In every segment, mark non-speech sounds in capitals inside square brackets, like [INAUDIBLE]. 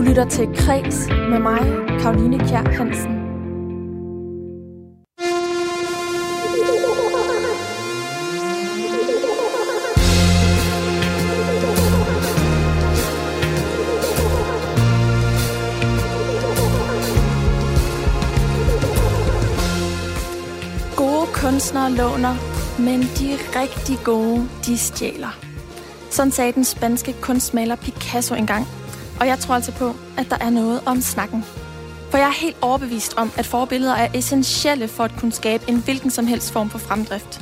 Du lytter til Kres med mig, Karoline Kjær Hansen. Gode kunstnere låner, men de rigtig gode, de stjæler. Sådan sagde den spanske kunstmaler Picasso engang. Og jeg tror altså på, at der er noget om snakken. For jeg er helt overbevist om, at forbilleder er essentielle for at kunne skabe en hvilken som helst form for fremdrift.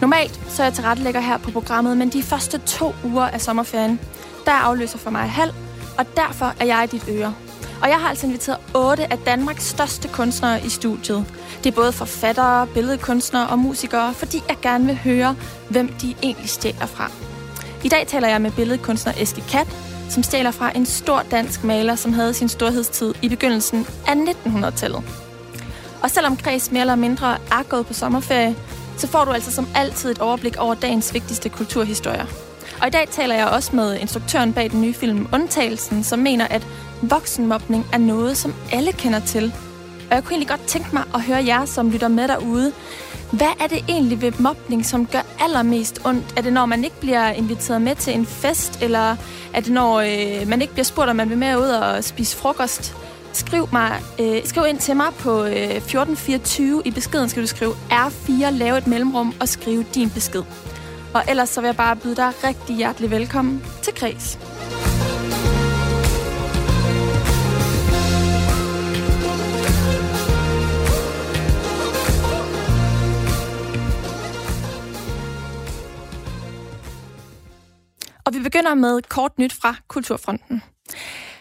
Normalt så er jeg tilrettelægger her på programmet, men de første to uger af sommerferien, der er afløser for mig halv, og derfor er jeg i dit øre. Og jeg har altså inviteret otte af Danmarks største kunstnere i studiet. Det er både forfattere, billedkunstnere og musikere, fordi jeg gerne vil høre, hvem de egentlig stjæler fra. I dag taler jeg med billedkunstner Eske Kat, som stjæler fra en stor dansk maler, som havde sin storhedstid i begyndelsen af 1900-tallet. Og selvom Kreds mere eller mindre er gået på sommerferie, så får du altså som altid et overblik over dagens vigtigste kulturhistorier. Og i dag taler jeg også med instruktøren bag den nye film Undtagelsen, som mener, at voksenmobning er noget, som alle kender til. Og jeg kunne egentlig godt tænke mig at høre jer, som lytter med derude. Hvad er det egentlig ved mobning, som gør allermest ondt? Er det, når man ikke bliver inviteret med til en fest, eller er det, når øh, man ikke bliver spurgt, om man vil med ud og spise frokost? Skriv, mig, øh, skriv ind til mig på øh, 1424. I beskeden skal du skrive R4, lave et mellemrum og skrive din besked. Og ellers så vil jeg bare byde dig rigtig hjertelig velkommen til Kres. Begynder med kort nyt fra Kulturfronten.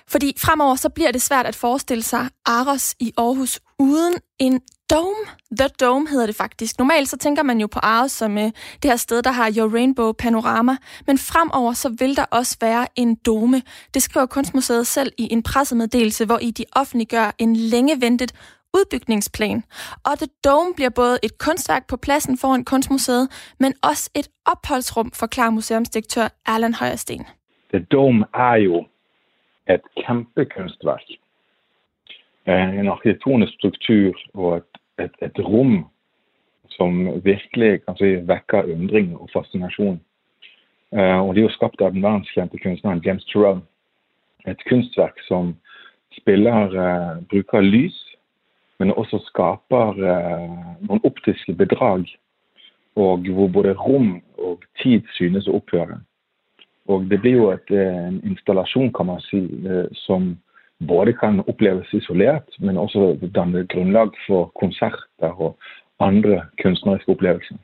Fordi fremover så bliver det svært at forestille sig Aros i Aarhus uden en dome. The Dome hedder det faktisk. Normalt så tænker man jo på Aros som øh, det her sted, der har Your Rainbow Panorama. Men fremover så vil der også være en dome. Det skriver Kunstmuseet selv i en pressemeddelelse, hvor i de offentliggør en længe ventet udbygningsplan. Og The Dome bliver både et kunstværk på pladsen foran Kunstmuseet, men også et opholdsrum, forklarer museumsdirektør Erland Højersten. The Dome er jo et kæmpekunstverk. Eh, en arkitektonisk struktur og et, et, et rum som virkelig kan si, vekker undring og fascination. Eh, og det er jo skabt av den verdenskjente kunstneren James Turrell. Et kunstværk, som spiller, eh, bruger lys men også skaper eh, noen optiske bedrag. Og hvor både rom og tid synes å opphøre. Og det blir jo et, eh, en installasjon, kan man si, eh, som både kan oppleves isolert, men også danne grunnlag for konserter og andre kunstneriske opplevelser.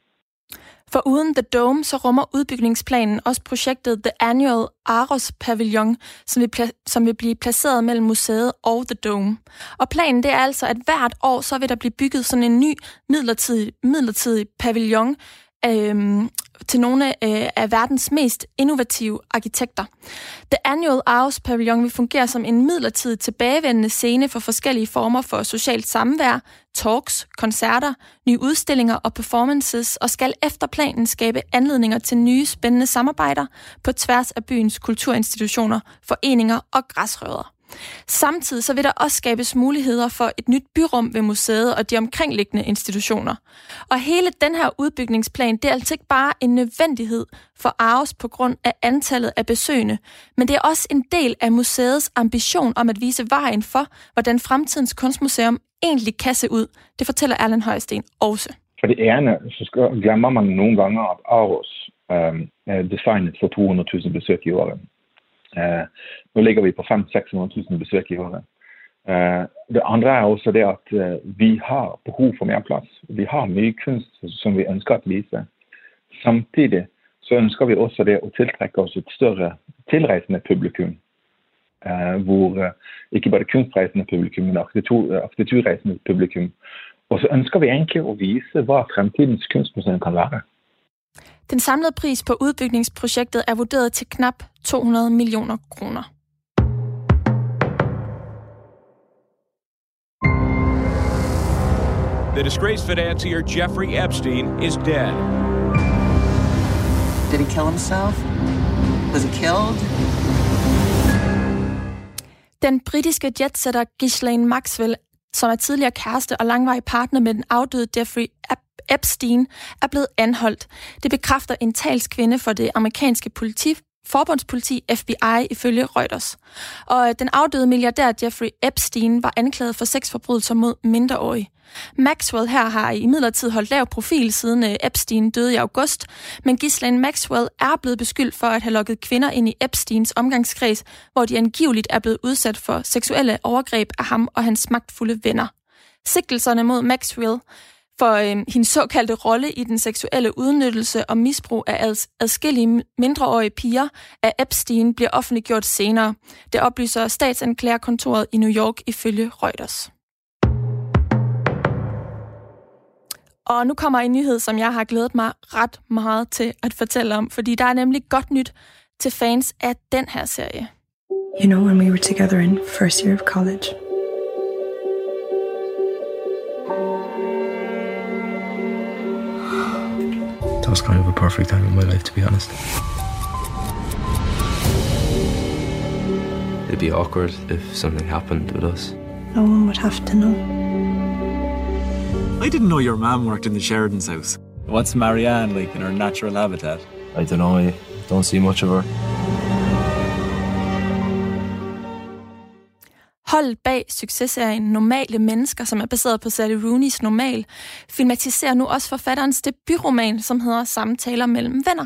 For uden The Dome, så rummer udbygningsplanen også projektet The Annual Aros Pavilion, som vil, som vil blive placeret mellem museet og The Dome. Og planen det er altså, at hvert år så vil der blive bygget sådan en ny midlertidig, midlertidig pavillon, øhm, til nogle øh, af verdens mest innovative arkitekter. The Annual Aarhus Pavilion vil fungere som en midlertidig tilbagevendende scene for forskellige former for socialt samvær, talks, koncerter, nye udstillinger og performances, og skal efter planen skabe anledninger til nye spændende samarbejder på tværs af byens kulturinstitutioner, foreninger og græsrødder. Samtidig så vil der også skabes muligheder for et nyt byrum ved museet og de omkringliggende institutioner. Og hele den her udbygningsplan, det er altså ikke bare en nødvendighed for Aarhus på grund af antallet af besøgende, men det er også en del af museets ambition om at vise vejen for, hvordan fremtidens kunstmuseum egentlig kan se ud. Det fortæller Erland Højsten også. For det ene, så glemmer man nogle gange, at Aarhus øhm, øh, er designet for 200.000 besøg i året. Eh, nå ligger vi på 500 600 000 besøk i året. Eh, det andre er også det at eh, vi har behov for mer plass. Vi har mye kunst som vi ønsker å vise. Samtidig så ønsker vi også det å tiltrekke oss et større tilreisende publikum. Eh, hvor eh, ikke bare kunstreisende publikum, men arkitekturreisende publikum. Og så ønsker vi egentlig å vise hva fremtidens kunstmuseum kan være. Den samlede pris på udbygningsprojektet er vurderet til knap 200 millioner kroner. The disgraced financier Jeffrey Epstein is dead. Did he kill himself? Was he killed? Den britiske jetsetter Ghislaine Maxwell, som er tidligere kæreste og langvarig partner med den afdøde Jeffrey Epstein, er blevet anholdt. Det bekræfter en talskvinde for det amerikanske politi, forbundspoliti FBI ifølge Reuters. Og øh, den afdøde milliardær Jeffrey Epstein var anklaget for sexforbrydelser mod mindreårige. Maxwell her har i midlertid holdt lav profil siden øh, Epstein døde i august, men Ghislaine Maxwell er blevet beskyldt for at have lukket kvinder ind i Epsteins omgangskreds, hvor de angiveligt er blevet udsat for seksuelle overgreb af ham og hans magtfulde venner. Sigtelserne mod Maxwell for øh, hendes såkaldte rolle i den seksuelle udnyttelse og misbrug af ads- adskillige mindreårige piger af Epstein bliver offentliggjort senere. Det oplyser statsanklagerkontoret i New York ifølge Reuters. Og nu kommer en nyhed, som jeg har glædet mig ret meget til at fortælle om, fordi der er nemlig godt nyt til fans af den her serie. You know, when we were together in first year of college, was kind of a perfect time in my life, to be honest. It'd be awkward if something happened with us. no one would have to know. I didn't know your mom worked in the Sheridan's house. What's Marianne like in her natural habitat? I don't know, I don't see much of her. Hold bag successerien Normale Mennesker, som er baseret på Sally Rooney's Normal, filmatiserer nu også forfatterens debutroman, som hedder Samtaler mellem venner.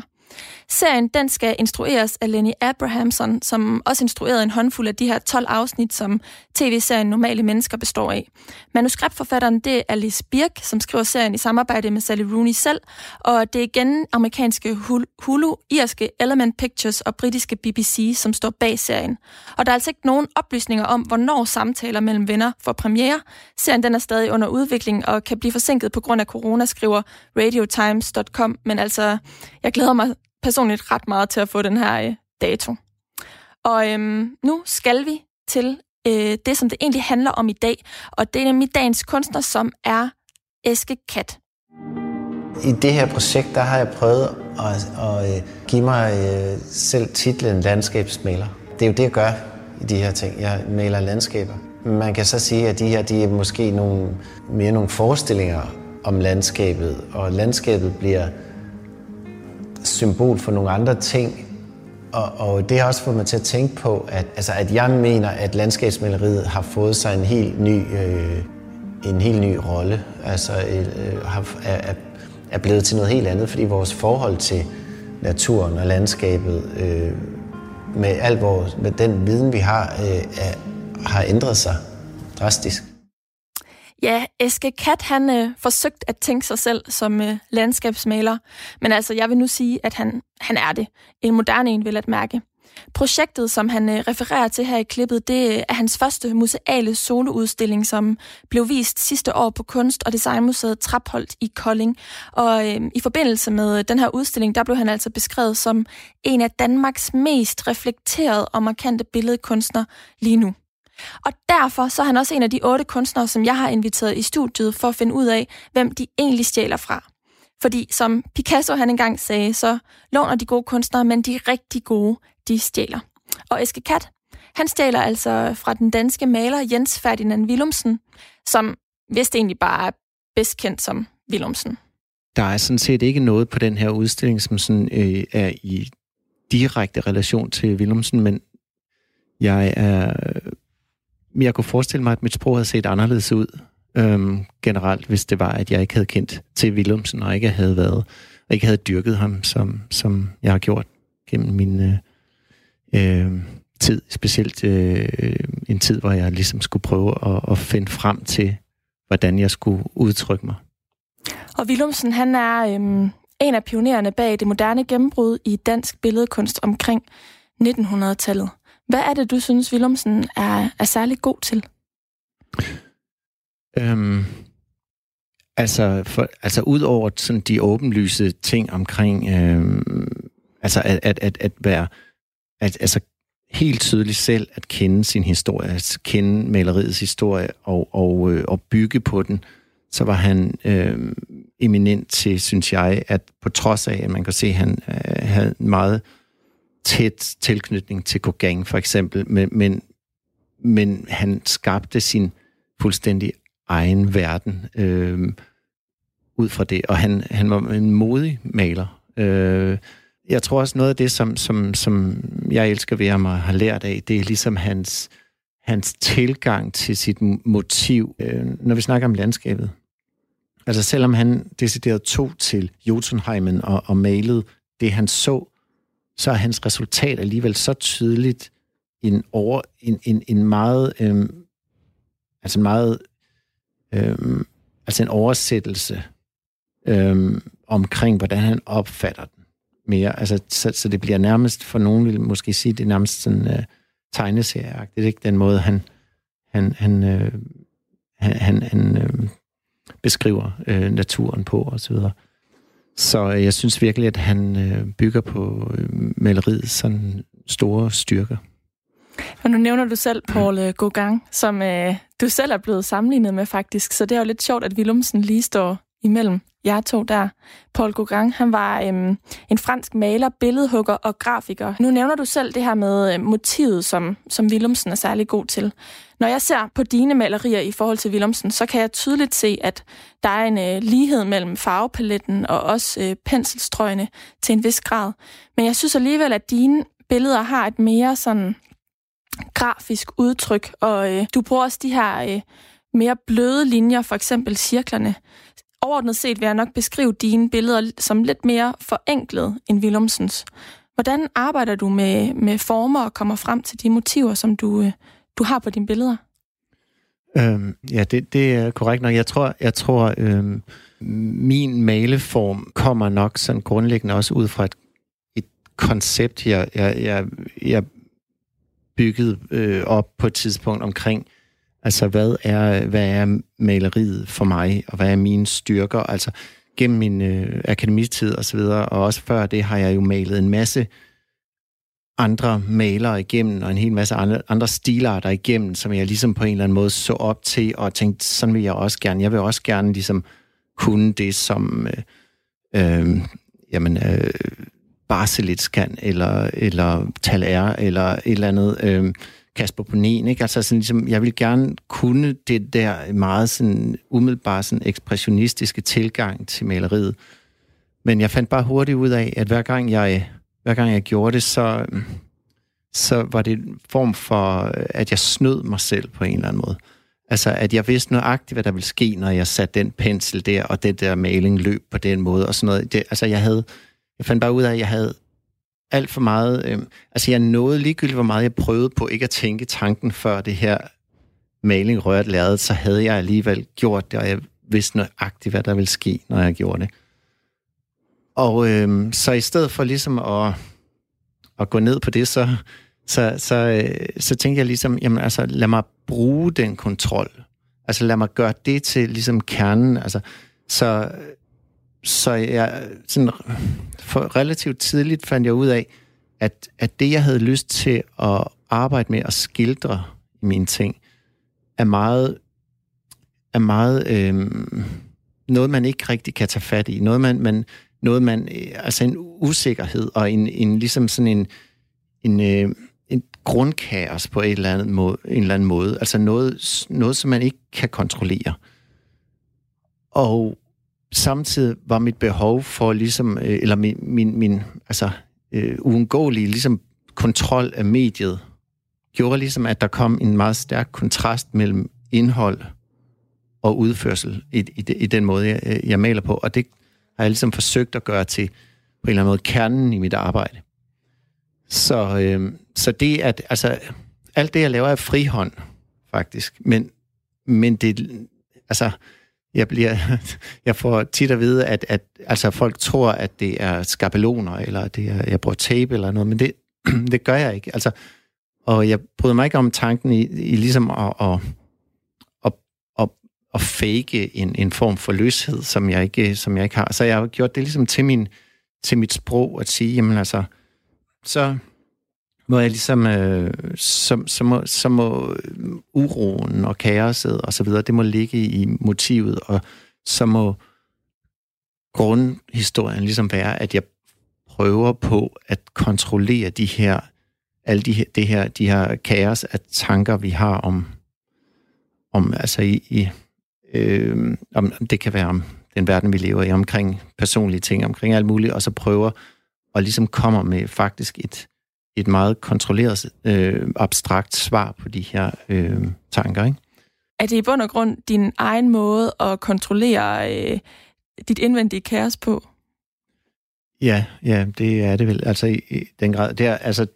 Serien den skal instrueres af Lenny Abrahamson, som også instruerede en håndfuld af de her 12 afsnit, som tv-serien Normale Mennesker består af. Manuskriptforfatteren det er Alice Birk, som skriver serien i samarbejde med Sally Rooney selv, og det er igen amerikanske Hulu, irske Element Pictures og britiske BBC, som står bag serien. Og der er altså ikke nogen oplysninger om, hvornår samtaler mellem venner får premiere. Serien den er stadig under udvikling og kan blive forsinket på grund af corona, skriver radiotimes.com, men altså, jeg glæder mig personligt ret meget til at få den her øh, dato. Og øhm, nu skal vi til øh, det, som det egentlig handler om i dag, og det er nemlig dagens kunstner, som er Eske Kat. I det her projekt, der har jeg prøvet at, at at give mig øh, selv titlen landskabsmaler. Det er jo det, jeg gør i de her ting. Jeg maler landskaber. Man kan så sige, at de her de er måske nogle, mere nogle forestillinger om landskabet, og landskabet bliver symbol for nogle andre ting. Og, og det har også fået mig til at tænke på, at, altså, at jeg mener, at landskabsmaleriet har fået sig en helt ny, øh, en helt ny rolle. Altså øh, øh har, er, er blevet til noget helt andet, fordi vores forhold til naturen og landskabet, øh, med al vores, med den viden, vi har, øh, er, har ændret sig drastisk. Ja, Eske Kat, han øh, forsøgt at tænke sig selv som øh, landskabsmaler, men altså, jeg vil nu sige, at han, han er det. En moderne en, vil at mærke. Projektet, som han øh, refererer til her i klippet, det øh, er hans første museale soloudstilling, som blev vist sidste år på Kunst- og Designmuseet Trapholdt i Kolding. Og øh, i forbindelse med øh, den her udstilling, der blev han altså beskrevet som en af Danmarks mest reflekterede og markante billedkunstnere lige nu. Og derfor så er han også en af de otte kunstnere, som jeg har inviteret i studiet for at finde ud af, hvem de egentlig stjæler fra. Fordi som Picasso han engang sagde, så låner de gode kunstnere, men de rigtig gode, de stjæler. Og Eske Kat, han stjæler altså fra den danske maler Jens Ferdinand Willumsen, som vist egentlig bare er bedst kendt som Willumsen. Der er sådan set ikke noget på den her udstilling, som sådan, øh, er i direkte relation til Willumsen, men jeg er jeg kunne forestille mig, at mit sprog havde set anderledes ud øhm, generelt, hvis det var, at jeg ikke havde kendt til Willumsen, og ikke havde været, og ikke havde dyrket ham, som, som jeg har gjort gennem min øh, øh, tid, specielt øh, en tid, hvor jeg ligesom skulle prøve at, at finde frem til, hvordan jeg skulle udtrykke mig. Og Willumsen, han er øhm, en af pionererne bag det moderne gennembrud i dansk billedkunst omkring 1900-tallet. Hvad er det, du synes, Willumsen er, er særlig god til? Øhm, altså, for, altså ud over sådan de åbenlyse ting omkring, øhm, altså at, at, at, at være, at, altså helt tydeligt selv at kende sin historie, at kende maleriets historie og, og, øh, og bygge på den, så var han øh, eminent til, synes jeg, at på trods af, at man kan se, at han øh, havde meget tæt tilknytning til Gauguin for eksempel, men, men men han skabte sin fuldstændig egen verden øh, ud fra det, og han, han var en modig maler. Øh, jeg tror også noget af det, som, som, som jeg elsker ved ham og har lært af, det er ligesom hans, hans tilgang til sit motiv, øh, når vi snakker om landskabet. Altså selvom han decideret tog til Jotunheimen og, og malede det, han så, så er hans resultat alligevel så tydeligt en, over, en, en, en meget, øhm, altså meget, øhm, altså en oversættelse øhm, omkring, hvordan han opfatter den mere. Altså, så, så det bliver nærmest, for nogen vil måske sige, det er nærmest sådan øh, tegneserieagtigt. Det er ikke den måde, han, han, han, øh, han, han, han øh, beskriver øh, naturen på, og så videre. Så øh, jeg synes virkelig, at han øh, bygger på øh, maleriets sådan store styrker. Og nu nævner du selv Paul Gauguin, som øh, du selv er blevet sammenlignet med faktisk, så det er jo lidt sjovt, at Willumsen lige står imellem jer to der. Paul Gauguin, han var øhm, en fransk maler, billedhugger og grafiker. Nu nævner du selv det her med øh, motivet, som, som Willumsen er særlig god til. Når jeg ser på dine malerier i forhold til Willumsen, så kan jeg tydeligt se, at der er en øh, lighed mellem farvepaletten og også øh, penselstrøgene til en vis grad. Men jeg synes alligevel, at dine billeder har et mere sådan grafisk udtryk, og øh, du bruger også de her øh, mere bløde linjer, for eksempel cirklerne overordnet set vil jeg nok beskrive dine billeder som lidt mere forenklet end Willumsens. Hvordan arbejder du med, med former og kommer frem til de motiver, som du, øh, du har på dine billeder? Øhm, ja, det, det er korrekt nok. Jeg tror, jeg tror øhm, min maleform kommer nok sådan grundlæggende også ud fra et, et koncept, jeg, jeg, jeg, jeg byggede øh, op på et tidspunkt omkring Altså, hvad er, hvad er maleriet for mig, og hvad er mine styrker? Altså, gennem min øh, akademitid og så videre, og også før det har jeg jo malet en masse andre malere igennem, og en hel masse andre, andre stilarter igennem, som jeg ligesom på en eller anden måde så op til, og tænkte, sådan vil jeg også gerne. Jeg vil også gerne ligesom kunne det, som øh, øh, jamen, øh, Barcelitz kan, eller, eller Taler, eller et eller andet... Øh, Kasper Ponen, ikke? Altså sådan ligesom, jeg vil gerne kunne det der meget sådan umiddelbart sådan ekspressionistiske tilgang til maleriet. Men jeg fandt bare hurtigt ud af, at hver gang jeg, hver gang jeg gjorde det, så, så var det en form for, at jeg snød mig selv på en eller anden måde. Altså, at jeg vidste nøjagtigt, hvad der ville ske, når jeg satte den pensel der, og den der maling løb på den måde, og sådan noget. Det, altså, jeg havde, jeg fandt bare ud af, at jeg havde alt for meget... Øh, altså, jeg nåede ligegyldigt, hvor meget jeg prøvede på ikke at tænke tanken før det her maling rørt lærred, så havde jeg alligevel gjort det, og jeg vidste nøjagtigt, hvad der ville ske, når jeg gjorde det. Og øh, så i stedet for ligesom at, at gå ned på det, så, så, så, øh, så tænkte jeg ligesom, jamen altså, lad mig bruge den kontrol. Altså lad mig gøre det til ligesom kernen. Altså, så så jeg sådan, for relativt tidligt fandt jeg ud af, at, at det, jeg havde lyst til at arbejde med at skildre i mine ting, er meget, er meget øh, noget, man ikke rigtig kan tage fat i. Noget, man, man, noget man, øh, altså en usikkerhed og en, en ligesom sådan en, en, øh, en grundkaos på et eller, andet måde, en eller anden måde. Altså noget, noget, som man ikke kan kontrollere. Og samtidig var mit behov for ligesom, øh, eller min, min, min altså, øh, uundgåelige ligesom, kontrol af mediet, gjorde ligesom, at der kom en meget stærk kontrast mellem indhold og udførsel i, i, i den måde, jeg, øh, jeg maler på. Og det har jeg ligesom forsøgt at gøre til på en eller anden måde kernen i mit arbejde. Så, øh, så det at, altså, alt det, jeg laver er frihånd, faktisk. Men, men det, altså, jeg, bliver, [LAUGHS] jeg får tit at vide, at, at altså, folk tror, at det er skabeloner, eller at det er, jeg bruger tape eller noget, men det, [CLEARS THROAT] det gør jeg ikke. Altså, og jeg bryder mig ikke om tanken i, i ligesom at, at, at, at, at fake en, en form for løshed, som jeg, ikke, som jeg ikke har. Så jeg har gjort det ligesom til, min, til mit sprog, at sige, jamen altså, så må jeg ligesom, øh, så, så, må, så må øh, uroen og kaoset og så videre, det må ligge i motivet, og så må grundhistorien ligesom være, at jeg prøver på at kontrollere de her alle de her, det her, de her kaos af tanker, vi har om, om altså i, i øh, om, det kan være om den verden, vi lever i, omkring personlige ting, omkring alt muligt, og så prøver og ligesom kommer med faktisk et, et meget kontrolleret, øh, abstrakt svar på de her øh, tanker. Ikke? Er det i bund og grund din egen måde at kontrollere øh, dit indvendige kaos på? Ja, ja, det er det vel. Altså i, i den grad. Det er, altså,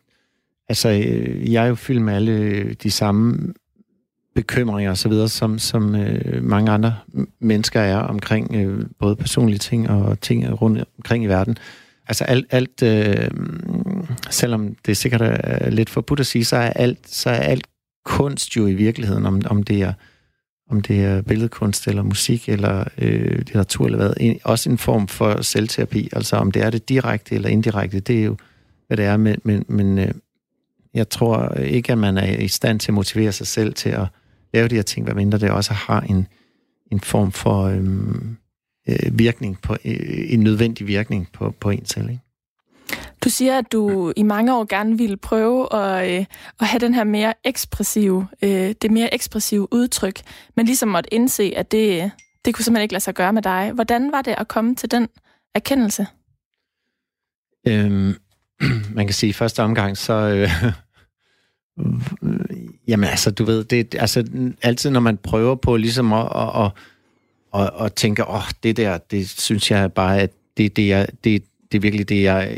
altså, øh, jeg er jo fyldt med alle de samme bekymringer og så videre, som, som øh, mange andre mennesker er omkring øh, både personlige ting og ting rundt omkring i verden. Altså alt, alt øh, selvom det sikkert er lidt forbudt at sige, så er alt, så er alt kunst jo i virkeligheden, om, om det er om det er billedkunst eller musik eller øh, litteratur eller hvad, en, også en form for selvterapi. Altså om det er det direkte eller indirekte, det er jo, hvad det er. Men, men, men øh, jeg tror ikke, at man er i stand til at motivere sig selv til at lave de her ting, hvad mindre det også har en, en form for øhm, øh, virkning, på, øh, en nødvendig virkning på, på en selv. Ikke? Du siger, at du i mange år gerne ville prøve at, øh, at have den her mere ekspressive, øh, det mere ekspressive udtryk, men ligesom måtte indse, at det, det kunne simpelthen ikke lade sig gøre med dig. Hvordan var det at komme til den erkendelse? Øhm, [CLEARS THROAT] man kan sige, at i første omgang, så, øh, [LAUGHS] Jamen altså, du ved, det altså altid, når man prøver på ligesom at, at, at, og, og tænke, åh, oh, det der, det synes jeg bare, at det, det, er, det, det er virkelig det, jeg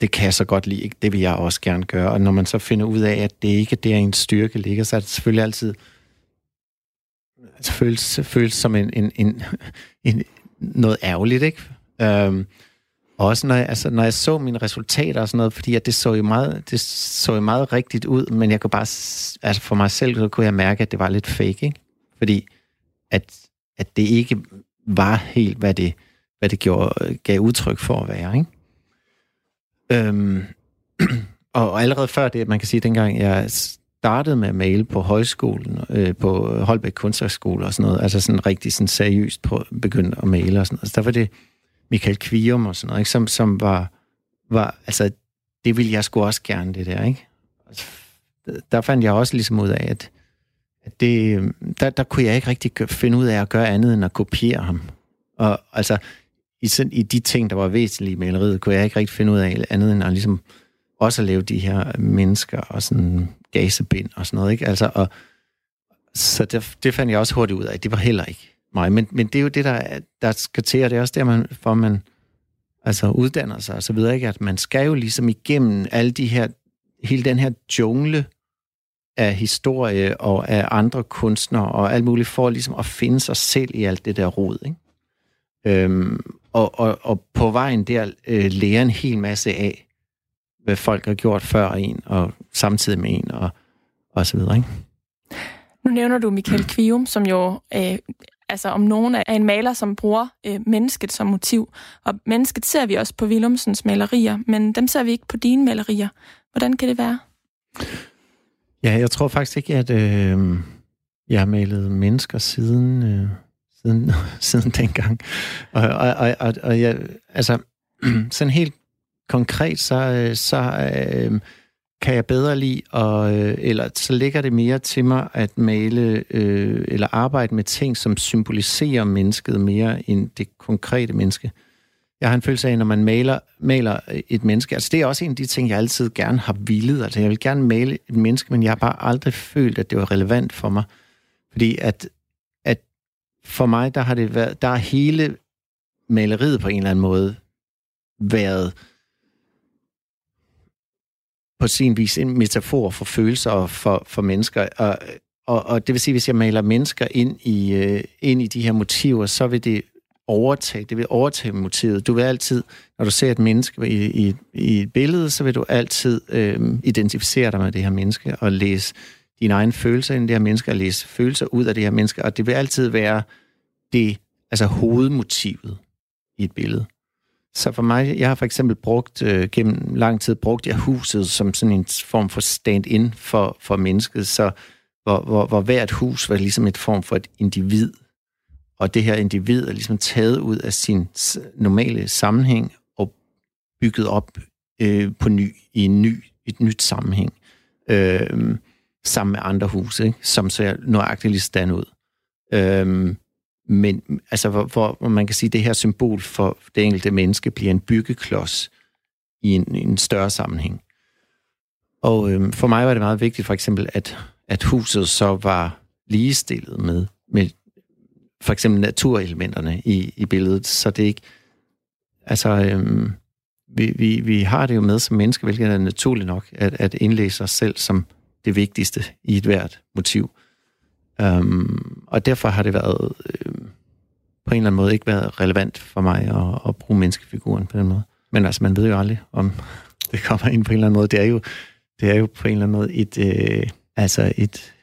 det kan jeg så godt lide, det vil jeg også gerne gøre. Og når man så finder ud af, at det ikke er der, en styrke ligger, så er det selvfølgelig altid altså, føles, føles som en, en, en, en, noget ærgerligt, ikke? Øhm, også når jeg, altså, når jeg så mine resultater og sådan noget, fordi at det så jo meget, det så jo meget rigtigt ud, men jeg kunne bare, altså for mig selv, så kunne jeg mærke, at det var lidt fake, ikke? Fordi at, at det ikke var helt, hvad det, hvad det gjorde, gav udtryk for at være, ikke? Øhm, [CLEARS THROAT] og allerede før det, man kan sige, dengang jeg startede med at male på højskolen, øh, på Holbæk Kunsthøjskole og sådan noget, altså sådan rigtig sådan seriøst på, begyndte at male og sådan noget, så der var det, Michael Kvium og sådan noget, ikke? Som, som var, var, altså, det ville jeg sgu også gerne, det der, ikke? Altså, der fandt jeg også ligesom ud af, at, at det, øhm, der, der kunne jeg ikke rigtig finde ud af at gøre andet end at kopiere ham. Og altså, i, sådan, i de ting, der var væsentlige i maleriet, kunne jeg ikke rigtig finde ud af andet end at ligesom også at lave de her mennesker og sådan gasebind og sådan noget, ikke? Altså, og, så det, det fandt jeg også hurtigt ud af, det var heller ikke mig. Men, men det er jo det, der, der skal til, og det er også der, man, for man altså uddanner sig og så videre, ikke? at man skal jo ligesom igennem alle de her, hele den her jungle af historie og af andre kunstnere og alt muligt, for ligesom at finde sig selv i alt det der rod. Ikke? Øhm, og, og, og på vejen der øh, lære en hel masse af, hvad folk har gjort før en, og samtidig med en, og, og så videre. Ikke? Nu nævner du Michael [CLEARS THROAT] Kvium, som jo øh, altså om nogen er en maler, som bruger øh, mennesket som motiv. Og mennesket ser vi også på Willumsens malerier, men dem ser vi ikke på dine malerier. Hvordan kan det være? Ja, jeg tror faktisk ikke, at øh, jeg har malet mennesker siden, øh, siden, [LAUGHS] siden dengang. Og, og, og, og, og jeg, altså, [CLEARS THROAT] sådan helt konkret, så, øh, så øh, kan jeg bedre lide, og, øh, eller så ligger det mere til mig at male øh, eller arbejde med ting, som symboliserer mennesket mere end det konkrete menneske. Jeg har en følelse af, når man maler, maler et menneske, altså det er også en af de ting, jeg altid gerne har villet. Altså jeg vil gerne male et menneske, men jeg har bare aldrig følt, at det var relevant for mig. Fordi at, at for mig, der har det været, der er hele maleriet på en eller anden måde været på sin vis en metafor for følelser for, for mennesker. Og, og, og det vil sige, hvis jeg maler mennesker ind i, øh, ind i de her motiver, så vil det overtage, det vil overtage motivet. Du vil altid, når du ser et menneske i, i, i et billede, så vil du altid øh, identificere dig med det her menneske og læse dine egne følelser ind i det her menneske og læse følelser ud af det her menneske, og det vil altid være det, altså hovedmotivet i et billede. Så for mig, jeg har for eksempel brugt, øh, gennem lang tid, brugt jeg huset som sådan en form for stand-in for, for mennesket, så hvor, hvor, hvor hvert hus var ligesom et form for et individ, og det her individ er ligesom taget ud af sin normale sammenhæng og bygget op øh, på ny, i en ny et nyt sammenhæng, øh, sammen med andre huse, ikke? som ser nøjagtigt lige stand ud. Øh, men altså, hvor, hvor man kan sige, at det her symbol for det enkelte menneske bliver en byggeklods i en, en større sammenhæng. Og øh, for mig var det meget vigtigt for eksempel, at, at huset så var ligestillet med, med for eksempel naturelementerne i, i billedet, så det ikke... Altså, øhm, vi, vi, vi har det jo med som mennesker, hvilket er naturligt nok, at, at indlæse os selv som det vigtigste i et hvert motiv. Øhm, og derfor har det været Øhm, på en eller anden måde ikke været relevant for mig at, at bruge menneskefiguren på den måde. Men altså, man ved jo aldrig, om [LAUGHS] det kommer ind på en eller anden måde. Det er jo, det er jo på en eller anden måde et, øh, altså et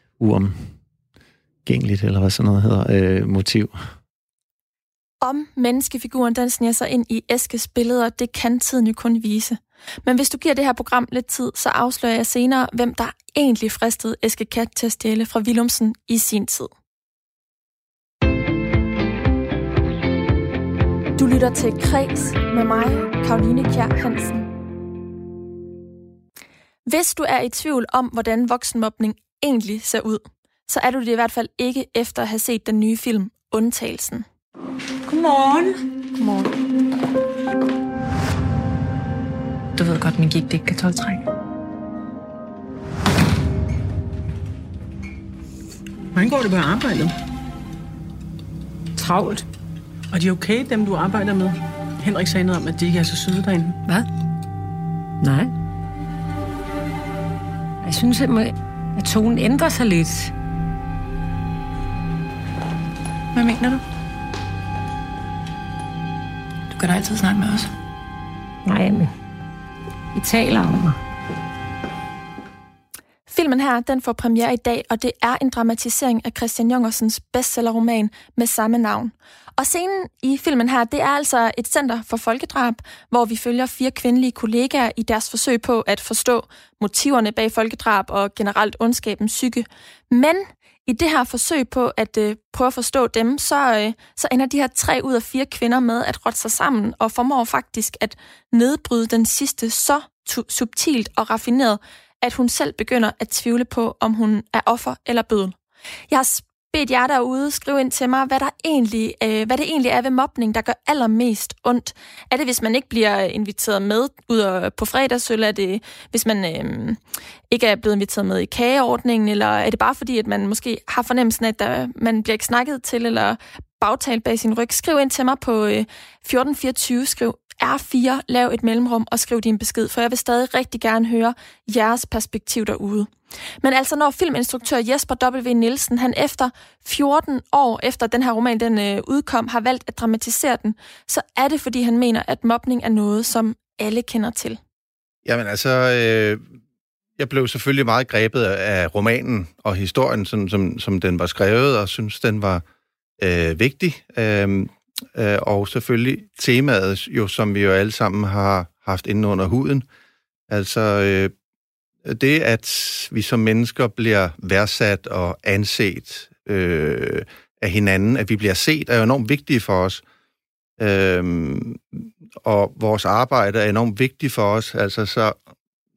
uomgængeligt, eller hvad sådan noget hedder, øh, motiv. Om menneskefiguren den sniger sig ind i Eskes billeder, det kan tiden jo kun vise. Men hvis du giver det her program lidt tid, så afslører jeg senere, hvem der egentlig fristede Eske Kat til at stjæle fra Willumsen i sin tid. Du lytter til Kreds med mig, Karoline Kjær Hansen. Hvis du er i tvivl om, hvordan voksenmobning egentlig ser ud, så er du det i hvert fald ikke efter at have set den nye film Undtagelsen. Godmorgen. Godmorgen. Du ved godt, min gik det ikke kan tolvtrække. Hvordan går det på arbejdet? Travlt. Og de er okay, dem du arbejder med? Henrik sagde noget om, at de ikke er så søde derinde. Hvad? Nej. Jeg synes, at, at tonen ændrer sig lidt. Hvad mener du? Du kan da altid snakke med os. Nej, men vi taler om mig. Filmen her, den får premiere i dag, og det er en dramatisering af Christian Jungersens bestsellerroman med samme navn. Og scenen i filmen her, det er altså et center for folkedrab, hvor vi følger fire kvindelige kollegaer i deres forsøg på at forstå motiverne bag folkedrab og generelt ondskabens psyke. Men i det her forsøg på at øh, prøve at forstå dem, så, øh, så ender de her tre ud af fire kvinder med at rotte sig sammen og formår faktisk at nedbryde den sidste så subtilt og raffineret, at hun selv begynder at tvivle på, om hun er offer eller bødel. Jeg har bedt jer derude skrive ind til mig, hvad, der egentlig, øh, hvad det egentlig er ved mobning, der gør allermest ondt. Er det, hvis man ikke bliver inviteret med ud på fredagsøl? Er det, hvis man øh, ikke er blevet inviteret med i kageordningen? Eller er det bare fordi, at man måske har fornemmelsen af, at der, man bliver ikke snakket til, eller bagtalt bag sin ryg? Skriv ind til mig på øh, 1424. Skriv R4, lav et mellemrum og skriv din besked, for jeg vil stadig rigtig gerne høre jeres perspektiv derude. Men altså, når filminstruktør Jesper W. Nielsen, han efter 14 år efter den her roman den øh, udkom, har valgt at dramatisere den, så er det, fordi han mener, at mobning er noget, som alle kender til. Jamen altså, øh, jeg blev selvfølgelig meget grebet af romanen og historien, som, som, som den var skrevet, og synes, den var øh, vigtig. Øh, øh, og selvfølgelig temaet, jo, som vi jo alle sammen har haft inde under huden. Altså øh, det, at vi som mennesker bliver værdsat og anset øh, af hinanden, at vi bliver set, er jo enormt vigtigt for os. Øh, og vores arbejde er enormt vigtigt for os. Altså, så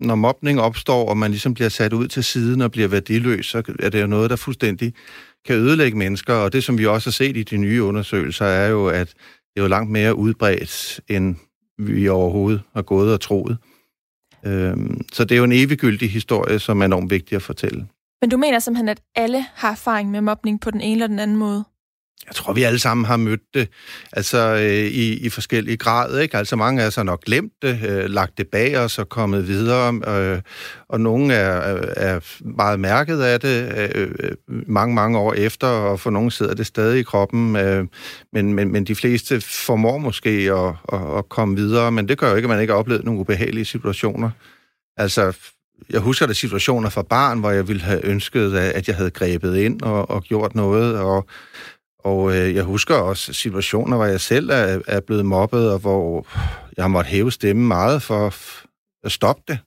når mobning opstår, og man ligesom bliver sat ud til siden og bliver værdiløs, så er det jo noget, der fuldstændig kan ødelægge mennesker. Og det, som vi også har set i de nye undersøgelser, er jo, at det er jo langt mere udbredt, end vi overhovedet har gået og troet. Øhm, så det er jo en eviggyldig historie, som er enormt vigtig at fortælle. Men du mener simpelthen, at alle har erfaring med mobning på den ene eller den anden måde? Jeg tror, vi alle sammen har mødt det, altså øh, i, i forskellige grader, ikke? Altså mange af os har nok glemt det, øh, lagt det bag os og kommet videre, øh, og nogle er, øh, er meget mærket af det øh, øh, mange, mange år efter, og for nogle sidder det stadig i kroppen, øh, men, men, men de fleste formår måske at, at, at komme videre, men det gør jo ikke, at man ikke har oplevet nogle ubehagelige situationer. Altså, jeg husker der situationer fra barn, hvor jeg ville have ønsket, at jeg havde grebet ind og, og gjort noget, og og øh, jeg husker også situationer, hvor jeg selv er, er blevet mobbet, og hvor jeg har måttet hæve stemmen meget for at stoppe det.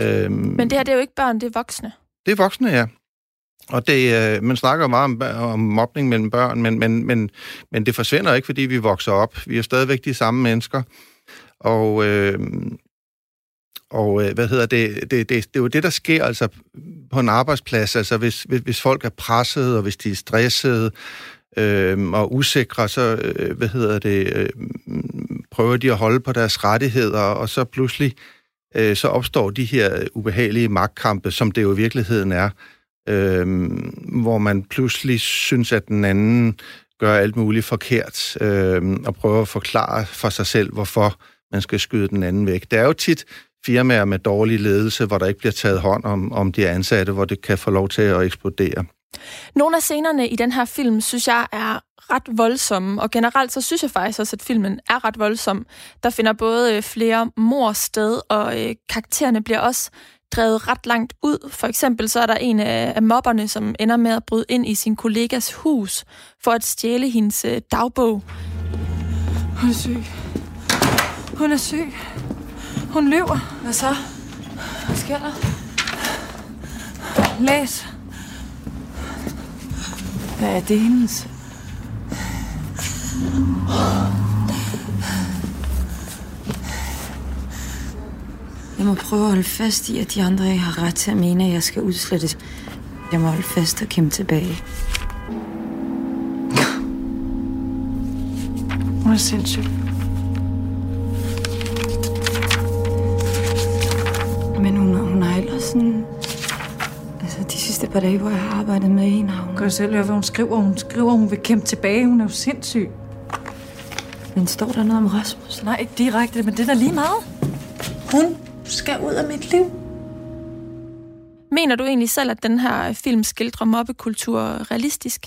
Øhm, Men det her, det er jo ikke børn, det er voksne. Det er voksne, ja. Og det, øh, man snakker meget om, om mobning mellem børn, men, men, men, men det forsvinder ikke, fordi vi vokser op. Vi er stadigvæk de samme mennesker. Og, øh, og øh, hvad hedder det, det, det, det er jo det, der sker altså på en arbejdsplads. Altså hvis, hvis, hvis folk er presset, og hvis de er stressede øh, og usikre, så øh, hvad hedder det, øh, prøver de at holde på deres rettigheder, og så pludselig øh, så opstår de her ubehagelige magtkampe, som det jo i virkeligheden er, øh, hvor man pludselig synes, at den anden gør alt muligt forkert, øh, og prøver at forklare for sig selv, hvorfor man skal skyde den anden væk. Det er jo tit firmaer med dårlig ledelse, hvor der ikke bliver taget hånd om, om de ansatte, hvor det kan få lov til at eksplodere. Nogle af scenerne i den her film, synes jeg, er ret voldsomme, og generelt så synes jeg faktisk også, at filmen er ret voldsom. Der finder både flere mor sted, og øh, karaktererne bliver også drevet ret langt ud. For eksempel så er der en af, mobberne, som ender med at bryde ind i sin kollegas hus for at stjæle hendes øh, dagbog. Hun er syg. Hun er syg. Hun løber. Hvad så? Hvad sker der? Læs. Hvad er det hendes? Jeg må prøve at holde fast i, at de andre ikke har ret til at mene, at jeg skal udslettes. Jeg må holde fast og kæmpe tilbage. Hun er sindssyg. Men hun, hun har ellers sådan... De sidste par dage, hvor jeg har arbejdet med har hun... Kan du selv høre, hvad hun skriver? Hun skriver, hun vil kæmpe tilbage. Hun er jo sindssyg. Men står der noget om Rasmus? Nej, ikke direkte, men det er da lige meget. Hun skal ud af mit liv. Mener du egentlig selv, at den her film skildrer mobbekultur realistisk?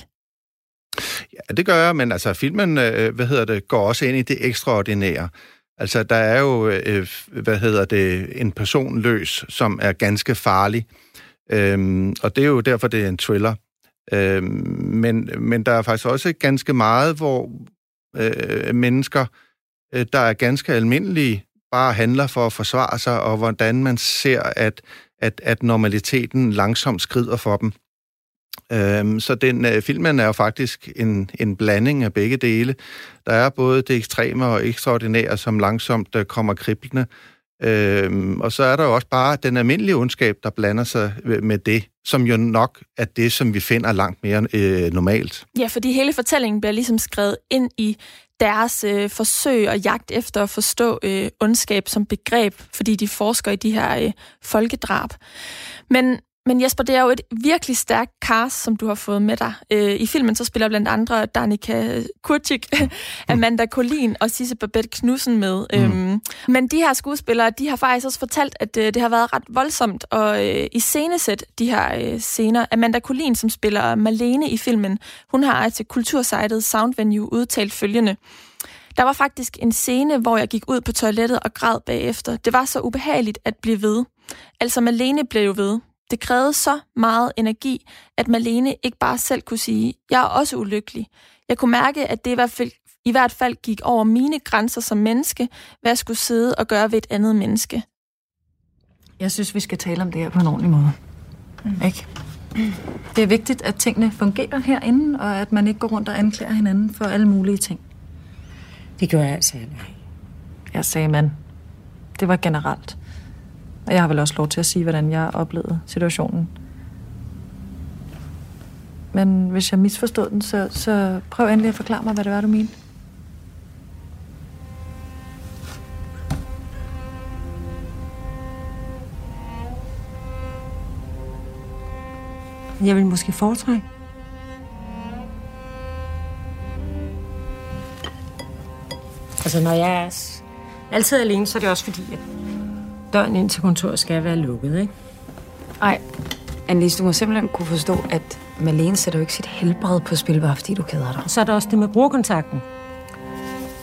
Ja, det gør jeg, men altså filmen, øh, hvad hedder det, går også ind i det ekstraordinære. Altså, der er jo, øh, hvad hedder det, en person løs, som er ganske farlig. Øhm, og det er jo derfor, det er en thriller. Øhm, men, men der er faktisk også ganske meget, hvor øh, mennesker, øh, der er ganske almindelige, bare handler for at forsvare sig, og hvordan man ser, at, at, at normaliteten langsomt skrider for dem. Øhm, så den øh, filmen er jo faktisk en, en blanding af begge dele. Der er både det ekstreme og ekstraordinære, som langsomt øh, kommer kriblende. Øhm, og så er der jo også bare den almindelige ondskab, der blander sig med det, som jo nok er det, som vi finder langt mere øh, normalt. Ja, fordi hele fortællingen bliver ligesom skrevet ind i deres øh, forsøg og jagt efter at forstå øh, ondskab som begreb, fordi de forsker i de her øh, folkedrab. Men men Jesper, det er jo et virkelig stærkt cast, som du har fået med dig. Øh, I filmen så spiller blandt andre Danica Kurcik, Amanda Collin og Sisse Babette Knudsen med. Mm. Øhm, men de her skuespillere, de har faktisk også fortalt, at øh, det har været ret voldsomt at øh, iscenesætte de her øh, scener. Amanda Collin, som spiller Malene i filmen, hun har til kultursejtet Soundvenue udtalt følgende. Der var faktisk en scene, hvor jeg gik ud på toilettet og græd bagefter. Det var så ubehageligt at blive ved. Altså Malene blev jo ved. Det krævede så meget energi, at Malene ikke bare selv kunne sige, jeg er også ulykkelig. Jeg kunne mærke, at det i hvert fald, i hvert fald gik over mine grænser som menneske, hvad jeg skulle sidde og gøre ved et andet menneske. Jeg synes, vi skal tale om det her på en ordentlig måde. Mm. Ikke? Det er vigtigt, at tingene fungerer herinde, og at man ikke går rundt og anklager hinanden for alle mulige ting. Det gør jeg altså ikke. Jeg sagde man. Det var generelt. Og jeg har vel også lov til at sige, hvordan jeg oplevede situationen. Men hvis jeg misforstod den, så, så prøv endelig at forklare mig, hvad det var, du mente. Jeg vil måske foretrække. Altså, når jeg er altid alene, så er det også fordi, at døren ind til kontoret skal være lukket, ikke? Ej, Annelise, du må simpelthen kunne forstå, at Malene sætter jo ikke sit helbred på spil, bare fordi du keder dig. Og så er der også det med brugerkontakten.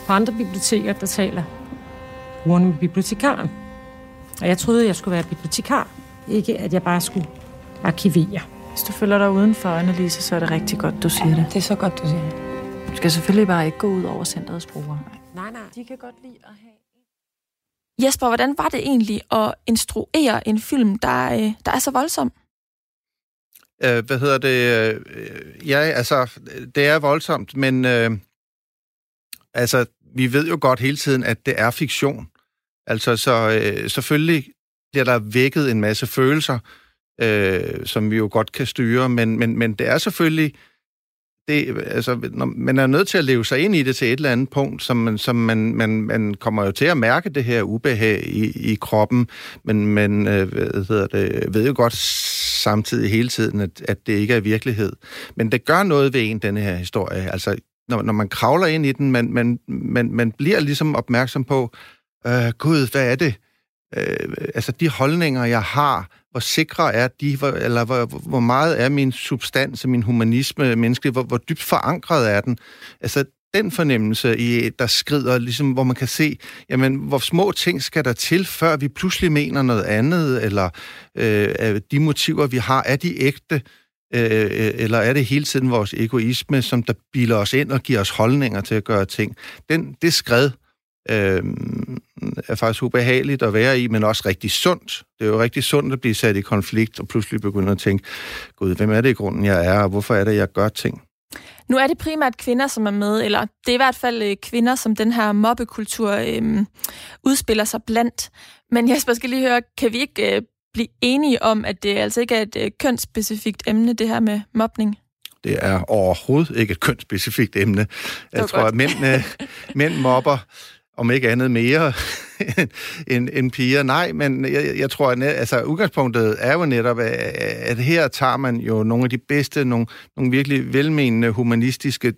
På andre biblioteker, der taler brugerne med bibliotekaren. Og jeg troede, jeg skulle være bibliotekar. Ikke, at jeg bare skulle arkivere. Hvis du føler dig udenfor, Annelise, så er det rigtig godt, du siger det. Det er så godt, du siger det. Du skal selvfølgelig bare ikke gå ud over centrets brugere. Nej, nej. De kan godt lide at have Jesper, hvordan var det egentlig at instruere en film, der, øh, der er så voldsom? Øh, hvad hedder det? Øh, ja, altså, det er voldsomt, men øh, altså, vi ved jo godt hele tiden, at det er fiktion. Altså, så øh, selvfølgelig bliver der vækket en masse følelser, øh, som vi jo godt kan styre, men, men, men det er selvfølgelig det, altså, når man er nødt til at leve sig ind i det til et eller andet punkt, som, man, som man, man, man kommer jo til at mærke det her ubehag i, i kroppen, men man øh, hvad hedder det, ved jo godt samtidig hele tiden, at, at det ikke er virkelighed. Men det gør noget ved en, denne her historie. Altså, når, når man kravler ind i den, man, man, man, man bliver ligesom opmærksom på, øh, gud, hvad er det? Øh, altså, de holdninger, jeg har, hvor sikre er de, hvor, eller hvor, hvor meget er min substans, min humanisme menneskelig, hvor, hvor dybt forankret er den? Altså, den fornemmelse, i, der skrider, ligesom, hvor man kan se, jamen, hvor små ting skal der til, før vi pludselig mener noget andet, eller øh, de motiver, vi har, er de ægte, øh, eller er det hele tiden vores egoisme, som der biler os ind og giver os holdninger til at gøre ting? Den, det skred øh, er faktisk ubehageligt at være i, men også rigtig sundt. Det er jo rigtig sundt at blive sat i konflikt og pludselig begynde at tænke, gud, hvem er det i grunden, jeg er, og hvorfor er det, jeg gør ting? Nu er det primært kvinder, som er med, eller det er i hvert fald øh, kvinder, som den her mobbekultur øh, udspiller sig blandt. Men jeg skal lige høre, kan vi ikke øh, blive enige om, at det altså ikke er et øh, kønsspecifikt emne, det her med mobning? Det er overhovedet ikke et kønsspecifikt emne. Jeg tror, godt. at mænd, [LAUGHS] mænd mobber om ikke andet mere [LAUGHS] end, end piger. Nej, men jeg, jeg tror, at altså, udgangspunktet er jo netop, at, at her tager man jo nogle af de bedste, nogle, nogle virkelig velmenende, humanistiske,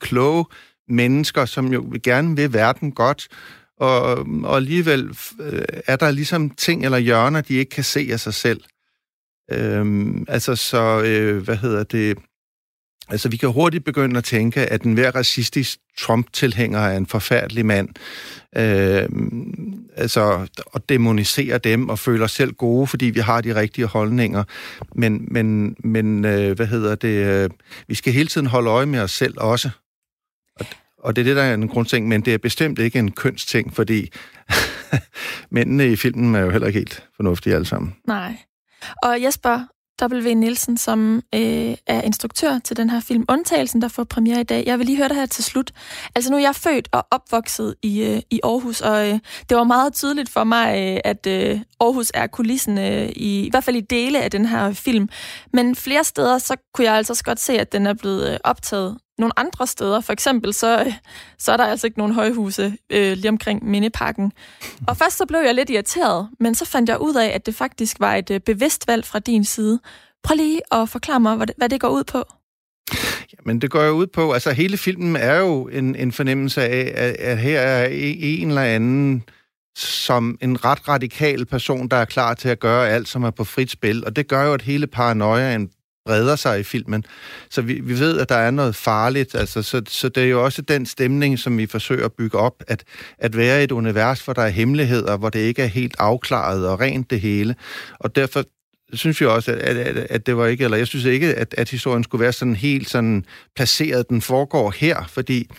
kloge mennesker, som jo gerne vil verden godt, og, og alligevel øh, er der ligesom ting eller hjørner, de ikke kan se af sig selv. Øhm, altså så, øh, hvad hedder det, Altså, vi kan hurtigt begynde at tænke, at den hver racistisk Trump-tilhænger er en forfærdelig mand. Øh, altså, og demonisere dem og føler os selv gode, fordi vi har de rigtige holdninger. Men, men, men øh, hvad hedder det? Øh, vi skal hele tiden holde øje med os selv også. Og, og det er det, der er en grundting, men det er bestemt ikke en kønsting, fordi [LAUGHS] mændene i filmen er jo heller ikke helt fornuftige alle sammen. Nej. Og Jesper, W. Nielsen, som øh, er instruktør til den her film Undtagelsen, der får premiere i dag. Jeg vil lige høre det her til slut. Altså nu er jeg født og opvokset i, øh, i Aarhus, og øh, det var meget tydeligt for mig, øh, at øh, Aarhus er kulissen, øh, i, i hvert fald i dele af den her film. Men flere steder, så kunne jeg altså godt se, at den er blevet øh, optaget nogle andre steder. For eksempel, så, øh, så er der altså ikke nogen højhuse øh, lige omkring Mindeparken. Og først så blev jeg lidt irriteret, men så fandt jeg ud af, at det faktisk var et øh, bevidst valg fra din side. Prøv lige at forklare mig, hvad det, hvad det går ud på. Men det går jo ud på, altså hele filmen er jo en, en fornemmelse af, at, at her er en eller anden som en ret radikal person, der er klar til at gøre alt, som er på frit spil. Og det gør jo, at hele paranoiaen breder sig i filmen. Så vi, vi ved, at der er noget farligt. Altså, så, så det er jo også den stemning, som vi forsøger at bygge op, at, at være i et univers, hvor der er hemmeligheder, hvor det ikke er helt afklaret og rent det hele. Og derfor synes jeg også, at, at, at det var ikke, eller jeg synes ikke, at, at historien skulle være sådan helt sådan placeret, den foregår her, fordi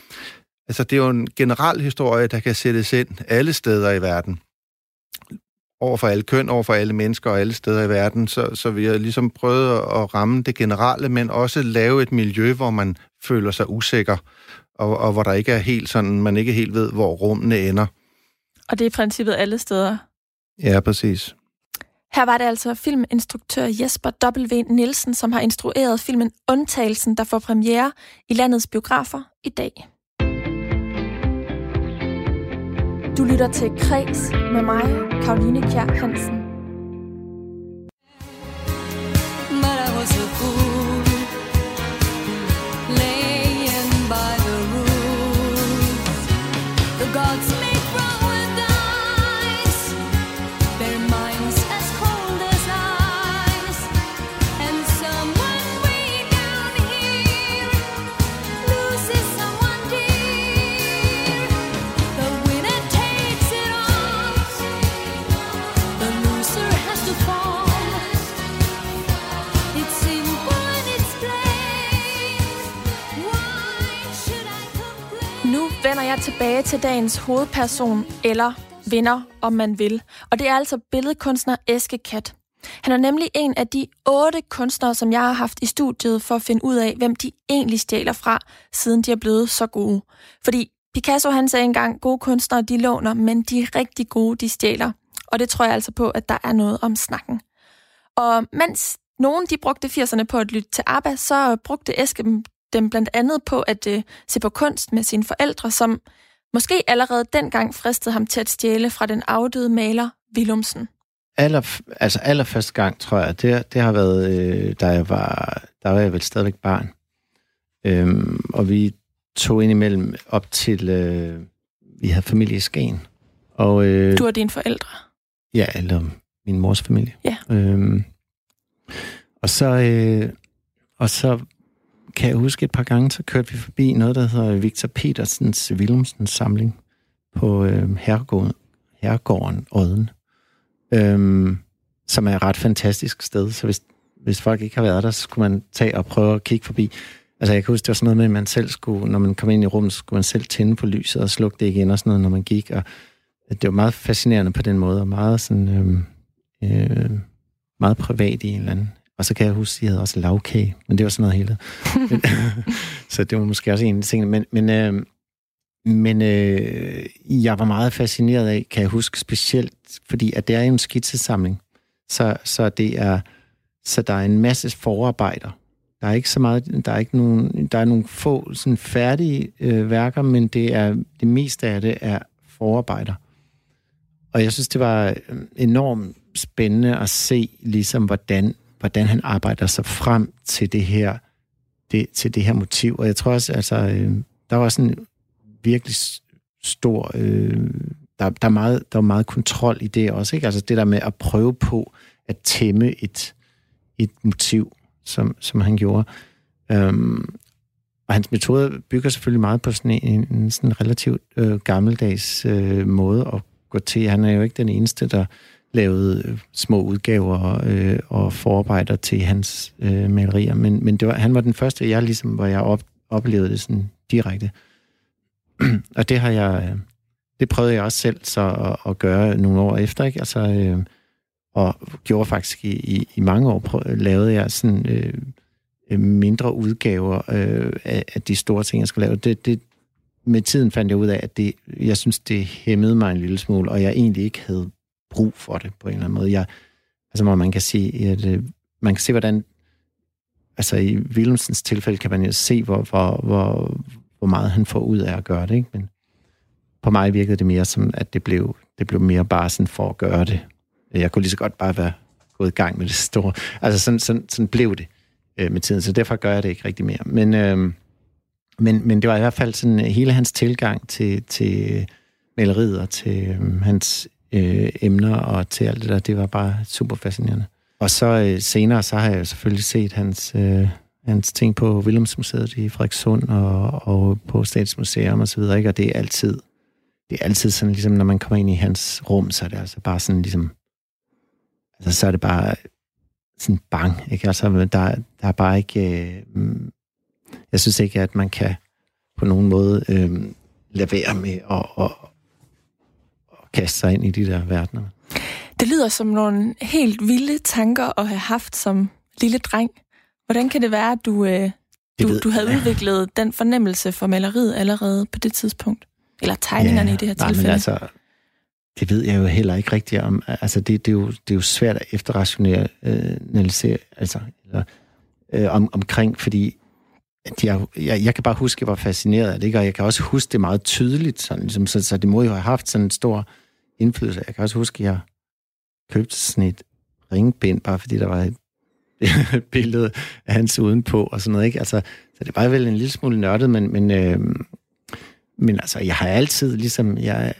altså, det er jo en generel historie, der kan sættes ind alle steder i verden over for alle køn, over for alle mennesker og alle steder i verden. Så, så vi har ligesom prøvet at ramme det generelle, men også lave et miljø, hvor man føler sig usikker, og, og hvor der ikke er helt sådan, man ikke helt ved, hvor rummene ender. Og det er i princippet alle steder? Ja, præcis. Her var det altså filminstruktør Jesper W. Nielsen, som har instrueret filmen Undtagelsen, der får premiere i landets biografer i dag. Du lytter til Kres med mig, Karoline Kjær Hansen. Tilbage til dagens hovedperson, eller vinder, om man vil. Og det er altså billedkunstner Eske Kat. Han er nemlig en af de otte kunstnere, som jeg har haft i studiet for at finde ud af, hvem de egentlig stjæler fra, siden de er blevet så gode. Fordi Picasso han sagde engang, gode kunstnere de låner, men de rigtig gode de stjæler. og det tror jeg altså på, at der er noget om snakken. Og mens nogen de brugte 80'erne på at lytte til ABBA, så brugte Eske dem blandt andet på at uh, se på kunst med sine forældre, som måske allerede dengang fristede ham til at stjæle fra den afdøde maler Willumsen. Aller, altså allerførste gang, tror jeg, det, det har været, øh, da jeg var, der var jeg vel stadigvæk barn. Øhm, og vi tog ind imellem op til, øh, vi havde familie i Skagen. Og, øh, du og dine forældre? Ja, eller min mors familie. Ja. Øhm, og så, øh, og så kan jeg huske et par gange, så kørte vi forbi noget, der hedder Victor Petersens Willumsens samling på øh, herregården, herregården Odden, øhm, som er et ret fantastisk sted. Så hvis, hvis folk ikke har været der, så skulle man tage og prøve at kigge forbi. Altså jeg kan huske, det var sådan noget med, at man selv skulle, når man kom ind i rummet, skulle man selv tænde på lyset og slukke det igen og sådan noget, når man gik. Og det var meget fascinerende på den måde, og meget sådan, øh, øh, meget privat i en eller anden og så kan jeg huske, at de havde også lavkage, men det var sådan noget hele. [LAUGHS] så det var måske også en af tingene. Men, men, øh, men øh, jeg var meget fascineret af, kan jeg huske specielt, fordi at det er en skitsesamling. Så, så det er, så der er en masse forarbejder. Der er ikke så meget, der er ikke nogen, der er nogle få sådan færdige øh, værker, men det er det meste af det er forarbejder. Og jeg synes, det var enormt spændende at se, ligesom hvordan hvordan han arbejder sig frem til det her, det, til det her motiv. Og jeg tror også, altså, øh, der var sådan en virkelig stor... Øh, der, der, er meget, der er meget kontrol i det også, ikke? Altså det der med at prøve på at tæmme et, et motiv, som, som han gjorde. Øhm, og hans metode bygger selvfølgelig meget på sådan en, en sådan relativt øh, gammeldags øh, måde at gå til. Han er jo ikke den eneste, der lavet øh, små udgaver øh, og forarbejder til hans øh, malerier. Men, men det var, han var den første, jeg ligesom, hvor jeg op, oplevede det sådan direkte. [CLEARS THROAT] og det har jeg, øh, det prøvede jeg også selv så at, at gøre nogle år efter, ikke? Altså, øh, og gjorde faktisk i, i, i mange år, prøv, lavede jeg sådan øh, øh, mindre udgaver øh, af, af de store ting, jeg skulle lave. Det, det, med tiden fandt jeg ud af, at det, jeg synes, det hæmmede mig en lille smule, og jeg egentlig ikke havde brug for det på en eller anden måde. Jeg, altså, hvor man kan sige, at øh, man kan se, hvordan altså i Willemsens tilfælde kan man jo se, hvor, hvor, hvor, hvor meget han får ud af at gøre det. Ikke? Men på mig virkede det mere som, at det blev, det blev mere bare sådan for at gøre det. Jeg kunne lige så godt bare være gået i gang med det store. Altså sådan, sådan, sådan blev det øh, med tiden, så derfor gør jeg det ikke rigtig mere. Men, øh, men, men det var i hvert fald sådan øh, hele hans tilgang til, til maleriet og til øh, hans øh, emner og til alt det der. Det var bare super fascinerende. Og så øh, senere, så har jeg selvfølgelig set hans, øh, hans ting på Wilhelmsmuseet i Frederikssund og, og på Statsmuseum og så videre, ikke? Og det er altid, det er altid sådan, ligesom når man kommer ind i hans rum, så er det altså bare sådan ligesom, altså så er det bare sådan bang, ikke? Altså, der, der er bare ikke, øh, jeg synes ikke, at man kan på nogen måde øh, lade være med at, at, kaste sig ind i de der verdener. Det lyder som nogle helt vilde tanker at have haft som lille dreng. Hvordan kan det være, at du, øh, du, du havde udviklet den fornemmelse for maleriet allerede på det tidspunkt? Eller tegningerne ja, i det her tilfælde? Nej, men altså, det ved jeg jo heller ikke rigtigt om. Altså, det, det, er, jo, det er jo svært at efterrationalisere altså, eller, øh, om, omkring, fordi at jeg, jeg, jeg kan bare huske, at jeg var fascineret af det, ikke? og jeg kan også huske det meget tydeligt, sådan, ligesom, så, så det må jo have haft sådan en stor indflydelse. Jeg kan også huske, at jeg købte sådan et ringbind, bare fordi der var et [LAUGHS] billede af hans udenpå og sådan noget. Ikke? Altså, så det var vel en lille smule nørdet, men, men, øh, men altså, jeg har altid ligesom, jeg,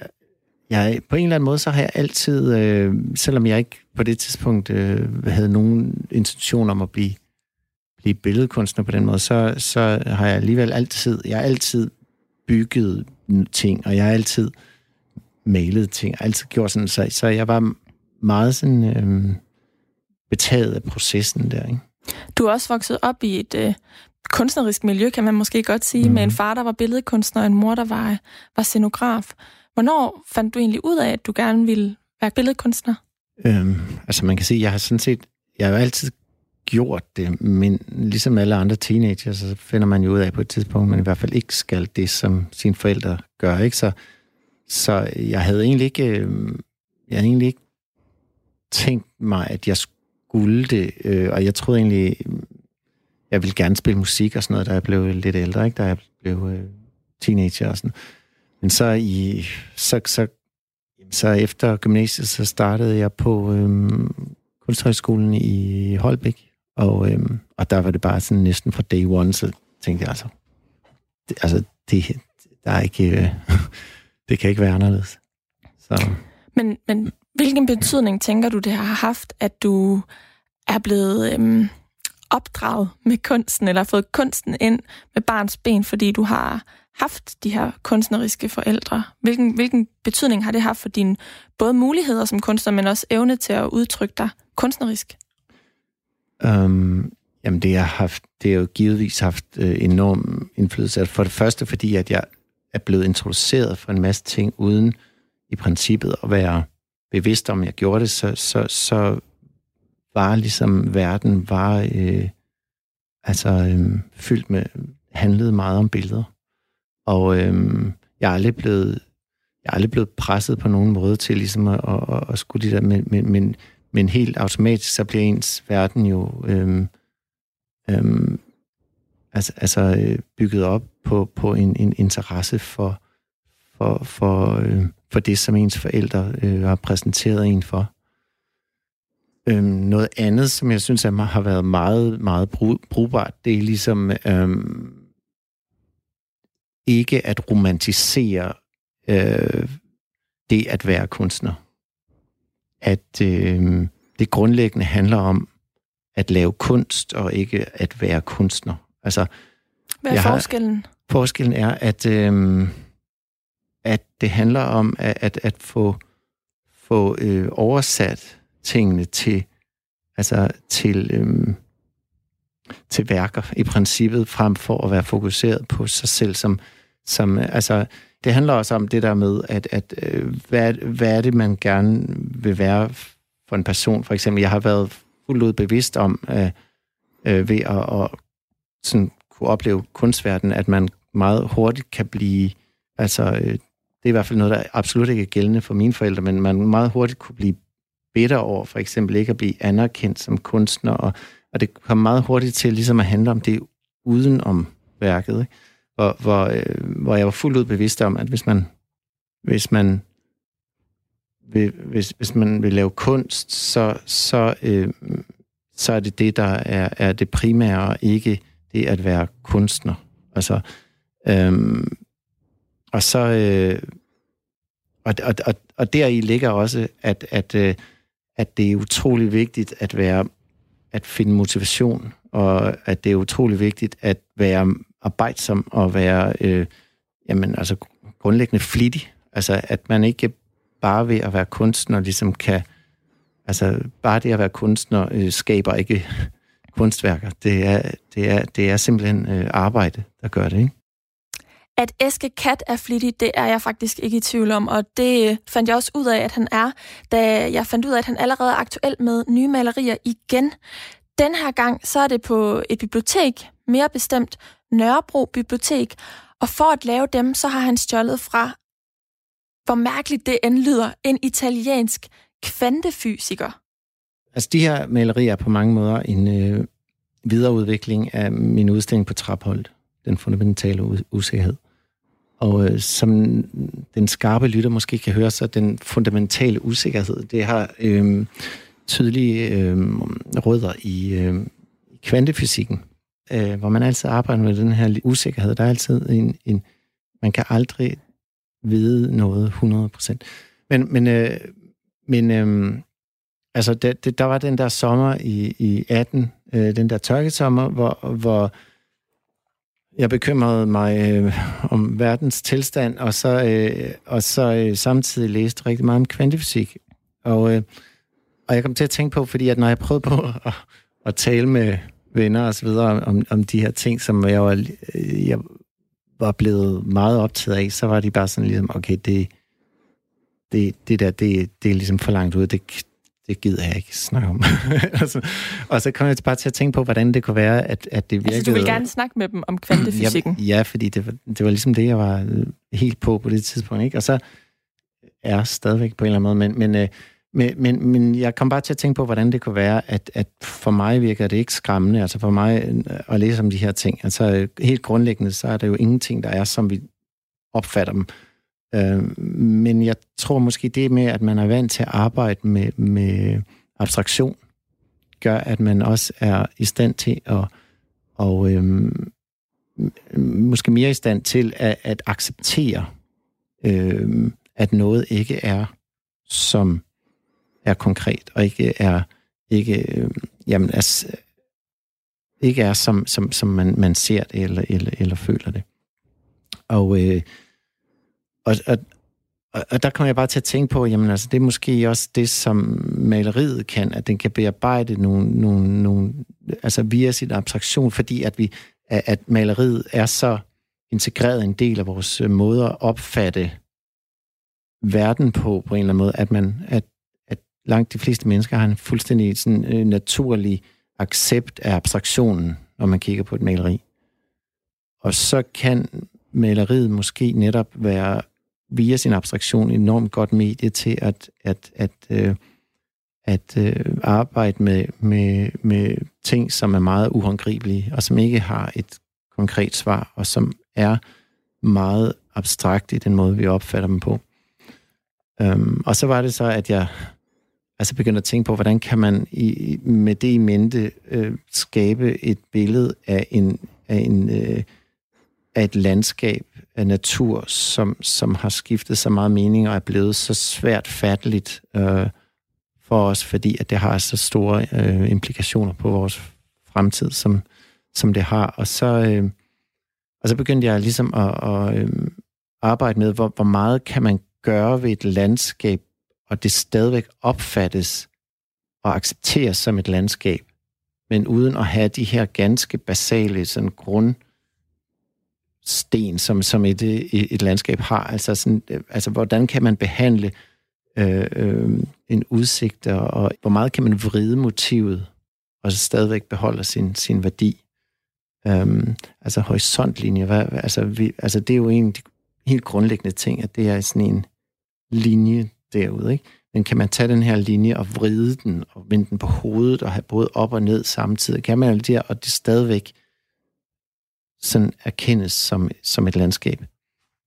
jeg, på en eller anden måde, så har jeg altid, øh, selvom jeg ikke på det tidspunkt øh, havde nogen intention om at blive, blive billedkunstner på den måde, så, så har jeg alligevel altid, jeg har altid bygget ting, og jeg har altid øh, malet ting, og altid gjort sådan, så, så jeg var meget sådan øh, betaget af processen der, ikke? Du er også vokset op i et øh, kunstnerisk miljø, kan man måske godt sige, mm. med en far, der var billedkunstner, og en mor, der var, var scenograf. Hvornår fandt du egentlig ud af, at du gerne ville være billedkunstner? Øhm, altså man kan sige, jeg har sådan set, jeg har altid gjort det, men ligesom alle andre teenager, så finder man jo ud af på et tidspunkt, man i hvert fald ikke skal det, som sine forældre gør, ikke? Så så jeg havde egentlig ikke, øh, jeg havde egentlig ikke tænkt mig, at jeg skulle det, øh, og jeg troede egentlig, jeg ville gerne spille musik og sådan noget, da jeg blev lidt ældre, ikke? da jeg blev øh, teenager og sådan. Men så i så, så, så efter gymnasiet, så startede jeg på øhm, Kunsthøjskolen i Holbæk, og, øhm, og der var det bare sådan næsten fra day one, så tænkte jeg altså, det, altså det, der er ikke, øh, det kan ikke være anderledes. Så. Men, men hvilken betydning tænker du, det har haft, at du er blevet øhm, opdraget med kunsten, eller fået kunsten ind med barns ben, fordi du har haft de her kunstneriske forældre? Hvilken, hvilken betydning har det haft for dine både muligheder som kunstner, men også evne til at udtrykke dig kunstnerisk? Um, jamen, det har haft, det har jo givetvis haft øh, enorm indflydelse. For det første, fordi at jeg er blevet introduceret for en masse ting, uden i princippet at være bevidst om, at jeg gjorde det, så, så, så var ligesom verden var øh, altså øh, fyldt med, handlede meget om billeder. Og øh, jeg er aldrig blevet jeg er aldrig blevet presset på nogen måde til ligesom at, at, at, at skulle det der, men, men, men, men helt automatisk, så bliver ens verden jo øhm, øhm, altså, altså øh, bygget op på, på en, en interesse for, for, for, øh, for det, som ens forældre øh, har præsenteret en for. Øhm, noget andet, som jeg synes at har været meget, meget brugbart, det er ligesom øhm, ikke at romantisere øh, det at være kunstner. At øh, det grundlæggende handler om at lave kunst, og ikke at være kunstner. Altså, Hvad er forskellen? Har, forskellen er, at, øh, at det handler om at, at, at få, få øh, oversat tingene til, altså til, øhm, til værker i princippet, frem for at være fokuseret på sig selv som, som altså, det handler også om det der med, at, at øh, hvad, hvad er det, man gerne vil være for en person? For eksempel, jeg har været fuldt ud bevidst om, øh, øh, ved at, at sådan kunne opleve kunstverdenen, at man meget hurtigt kan blive, altså, øh, det er i hvert fald noget, der absolut ikke er gældende for mine forældre, men man meget hurtigt kunne blive bitter over for eksempel ikke at blive anerkendt som kunstner, og, og det kom meget hurtigt til ligesom at handle om det uden om værket, ikke? Hvor, hvor, øh, hvor jeg var fuldt ud bevidst om, at hvis man, hvis man vil, hvis, hvis man vil lave kunst, så, så, øh, så er det det, der er, er det primære, og ikke det at være kunstner. Altså, øhm, og så... Øh, og, og, og, og deri ligger også, at, at øh, at det er utrolig vigtigt at være at finde motivation, og at det er utrolig vigtigt at være arbejdsom og være øh, jamen, altså grundlæggende flittig. Altså, at man ikke bare ved at være kunstner ligesom kan... Altså, bare det at være kunstner øh, skaber ikke kunstværker. Det er, det er, det er simpelthen øh, arbejde, der gør det, ikke? At Eske Kat er flittig, det er jeg faktisk ikke i tvivl om, og det øh, fandt jeg også ud af, at han er, da jeg fandt ud af, at han allerede er aktuel med nye malerier igen. Den her gang, så er det på et bibliotek, mere bestemt Nørrebro Bibliotek, og for at lave dem, så har han stjålet fra, hvor mærkeligt det end lyder, en italiensk kvantefysiker. Altså de her malerier er på mange måder en øh, videreudvikling af min udstilling på Trapholdt, den fundamentale usikkerhed. Og øh, som den skarpe lytter måske kan høre, så den fundamentale usikkerhed, det har øh, tydelige øh, rødder i øh, kvantefysikken, øh, hvor man altid arbejder med den her usikkerhed. Der er altid en, en man kan aldrig vide noget 100%. Men, men, øh, men øh, altså, det, det, der var den der sommer i, i 18, øh, den der tørkesommer, hvor, hvor jeg bekymrede mig øh, om verdens tilstand, og så, øh, og så øh, samtidig læste rigtig meget om kvantefysik. Og, øh, og jeg kom til at tænke på, fordi at når jeg prøvede på at, at tale med venner og så videre om, om de her ting, som jeg var, øh, jeg var blevet meget optaget af, så var de bare sådan ligesom, okay, det, det, det der, det, det er ligesom for langt ud, det, det gider jeg ikke snakke om. [LAUGHS] altså, og så kom jeg bare til at tænke på, hvordan det kunne være, at, at det virkede... Altså, du vil gerne snakke med dem om kvantefysikken? Ja, ja fordi det var, det var ligesom det, jeg var helt på på det tidspunkt. Ikke? Og så er stadigvæk på en eller anden måde, men, men, øh, Men, men, men jeg kom bare til at tænke på, hvordan det kunne være, at, at for mig virker det ikke skræmmende, altså for mig øh, at læse om de her ting. Altså helt grundlæggende, så er der jo ingenting, der er, som vi opfatter dem. Øh, men jeg tror måske det med, at man er vant til at arbejde med, med abstraktion, gør, at man også er i stand til at og øhm, måske mere i stand til at, at acceptere, øhm, at noget ikke er som er konkret, og ikke er ikke, øhm, jamen, er, ikke er som, som, som man, man ser det eller, eller, eller føler det. Og, øh, og, og, og der kommer jeg bare til at tænke på, jamen altså, det er måske også det, som maleriet kan, at den kan bearbejde nogle, nogle, nogle altså via sin abstraktion, fordi at vi at maleriet er så integreret en del af vores øh, måde at opfatte verden på, på en eller anden måde, at man, at, at langt de fleste mennesker har en fuldstændig sådan, øh, naturlig accept af abstraktionen, når man kigger på et maleri. Og så kan maleriet måske netop være via sin abstraktion enormt godt medie til at, at, at, øh, at øh, arbejde med, med, med ting, som er meget uhåndgribelige, og som ikke har et konkret svar, og som er meget abstrakt i den måde, vi opfatter dem på. Øhm, og så var det så, at jeg altså begyndte at tænke på, hvordan kan man i, med det i mente øh, skabe et billede af en, af en øh, af et landskab af natur, som, som har skiftet så meget mening og er blevet så svært fatteligt øh, for os, fordi at det har så store øh, implikationer på vores fremtid, som, som det har. Og så, øh, og så begyndte jeg ligesom at, at øh, arbejde med, hvor, hvor meget kan man gøre ved et landskab, og det stadigvæk opfattes og accepteres som et landskab, men uden at have de her ganske basale sådan grund øh, sten, som, som et, et landskab har. Altså, sådan, øh, altså hvordan kan man behandle øh, øh, en udsigt, og, og hvor meget kan man vride motivet, og så stadigvæk beholde sin, sin værdi. Um, altså horisontlinje, hvad, altså, vi, altså det er jo en af de helt grundlæggende ting, at det er sådan en linje derude, ikke? Men kan man tage den her linje og vride den, og vende den på hovedet, og have både op og ned samtidig? Kan man alt det, og det stadigvæk sådan erkendes som, som et landskab.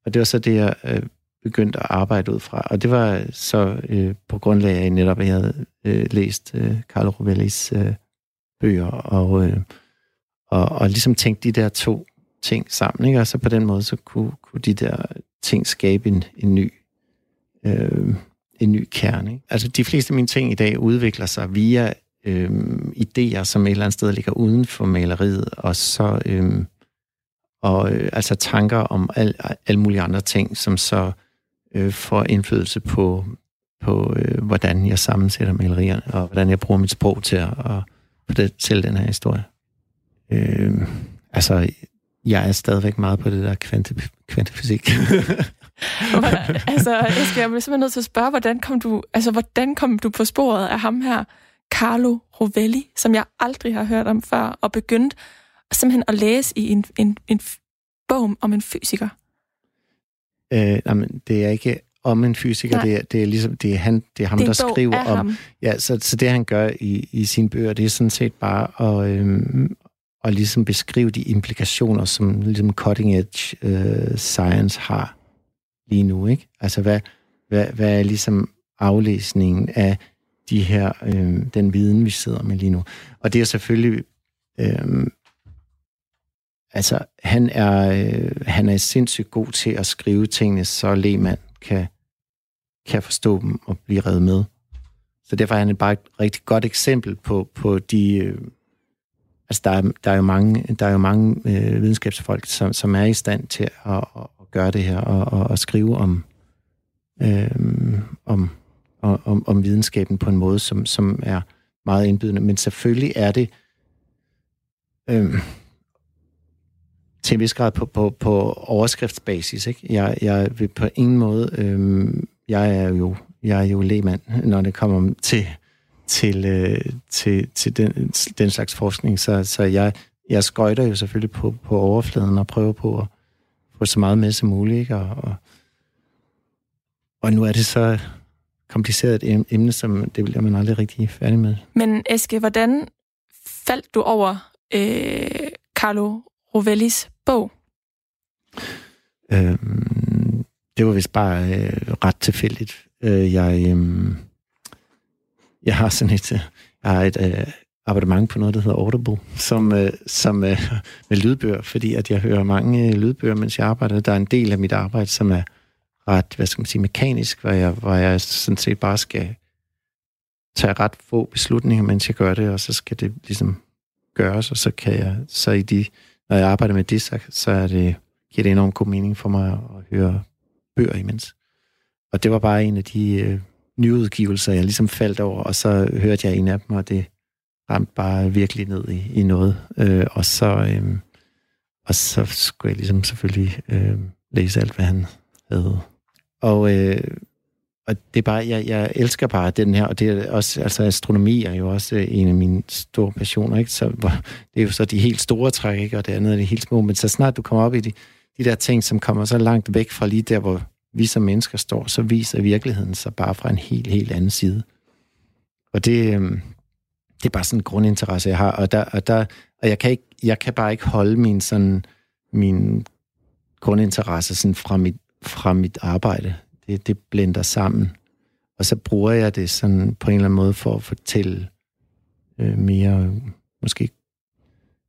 Og det var så det, jeg øh, begyndte at arbejde ud fra. Og det var så øh, på grundlag af netop, at jeg havde øh, læst øh, Carlo Rovellis øh, bøger, og, øh, og, og ligesom tænkte de der to ting sammen. Ikke? Og så på den måde, så kunne, kunne de der ting skabe en, en ny øh, en ny kerne. Ikke? Altså de fleste af mine ting i dag udvikler sig via øh, idéer, som et eller andet sted ligger uden for maleriet, og så øh, og øh, altså tanker om al, alle mulige andre ting, som så øh, får indflydelse på, på øh, hvordan jeg sammensætter malerierne, og hvordan jeg bruger mit sprog til at, at fortælle den her historie. Øh, altså, jeg er stadigvæk meget på det der kvante, kvantefysik. [LAUGHS] altså, jeg skal jeg simpelthen nødt til at spørge, hvordan kom du, altså, hvordan kom du på sporet af ham her, Carlo Rovelli, som jeg aldrig har hørt om før, og begyndte simpelthen at læse i en, en, en bog om en fysiker? Øh, jamen, det er ikke om en fysiker, det er, det er ligesom, det er, han, det er ham, det er der skriver om... Ham. Ja, så, så det han gør i, i sine bøger, det er sådan set bare at, øhm, at ligesom beskrive de implikationer, som ligesom cutting edge øh, science har lige nu, ikke? Altså, hvad, hvad, hvad er ligesom aflæsningen af de her, øh, den viden, vi sidder med lige nu? Og det er selvfølgelig øh, Altså, han er, øh, han er sindssygt god til at skrive tingene, så lægmand kan, kan forstå dem og blive reddet med. Så derfor er han bare et rigtig godt eksempel på, på de... Øh, altså, der er, der er jo mange, der er jo mange øh, videnskabsfolk, som, som er i stand til at, at, at gøre det her og, og, og skrive om, øh, om, om, om videnskaben på en måde, som, som er meget indbydende. Men selvfølgelig er det... Øh, til en vis grad på, på, på overskriftsbasis. Ikke? Jeg, jeg vil på ingen måde... Øh, jeg er jo jeg er jo lægmand, når det kommer til, til, øh, til, til den, den slags forskning. Så, så jeg, jeg skøjter jo selvfølgelig på, på overfladen og prøver på at få så meget med som muligt. Ikke? Og, og, og nu er det så kompliceret et emne, som det bliver man aldrig rigtig færdig med. Men Eske, hvordan faldt du over øh, Carlo Rovellis bog? Øhm, det var vist bare øh, ret tilfældigt. Øh, jeg, øh, jeg har sådan et, øh, jeg har et øh, abonnement på noget, der hedder Audible, som, øh, som øh, med lydbøger, fordi at jeg hører mange øh, lydbøger, mens jeg arbejder. Der er en del af mit arbejde, som er ret, hvad skal man sige, mekanisk, hvor jeg, hvor jeg sådan set bare skal tage ret få beslutninger, mens jeg gør det, og så skal det ligesom gøres, og så kan jeg, så i de, når jeg arbejder med det, så, så er det, giver det enormt god mening for mig at høre bøger imens. Og det var bare en af de øh, nyudgivelser, jeg ligesom faldt over, og så hørte jeg en af dem, og det ramte bare virkelig ned i, i noget. Øh, og, så, øh, og så skulle jeg ligesom selvfølgelig øh, læse alt, hvad han havde. Og, øh, og det er bare, jeg, jeg elsker bare den her, og det er også, altså astronomi er jo også øh, en af mine store passioner, ikke? Så, det er jo så de helt store træk, ikke? og det andet er de helt små, men så snart du kommer op i de, de der ting, som kommer så langt væk fra lige der, hvor vi som mennesker står, så viser virkeligheden sig bare fra en helt, helt anden side. Og det, øhm, det er bare sådan en grundinteresse, jeg har, og, der, og, der, og jeg, kan ikke, jeg kan bare ikke holde min, sådan, min grundinteresse sådan fra, mit, fra mit arbejde. Det, det blender sammen. Og så bruger jeg det sådan på en eller anden måde for at fortælle øh, mere, måske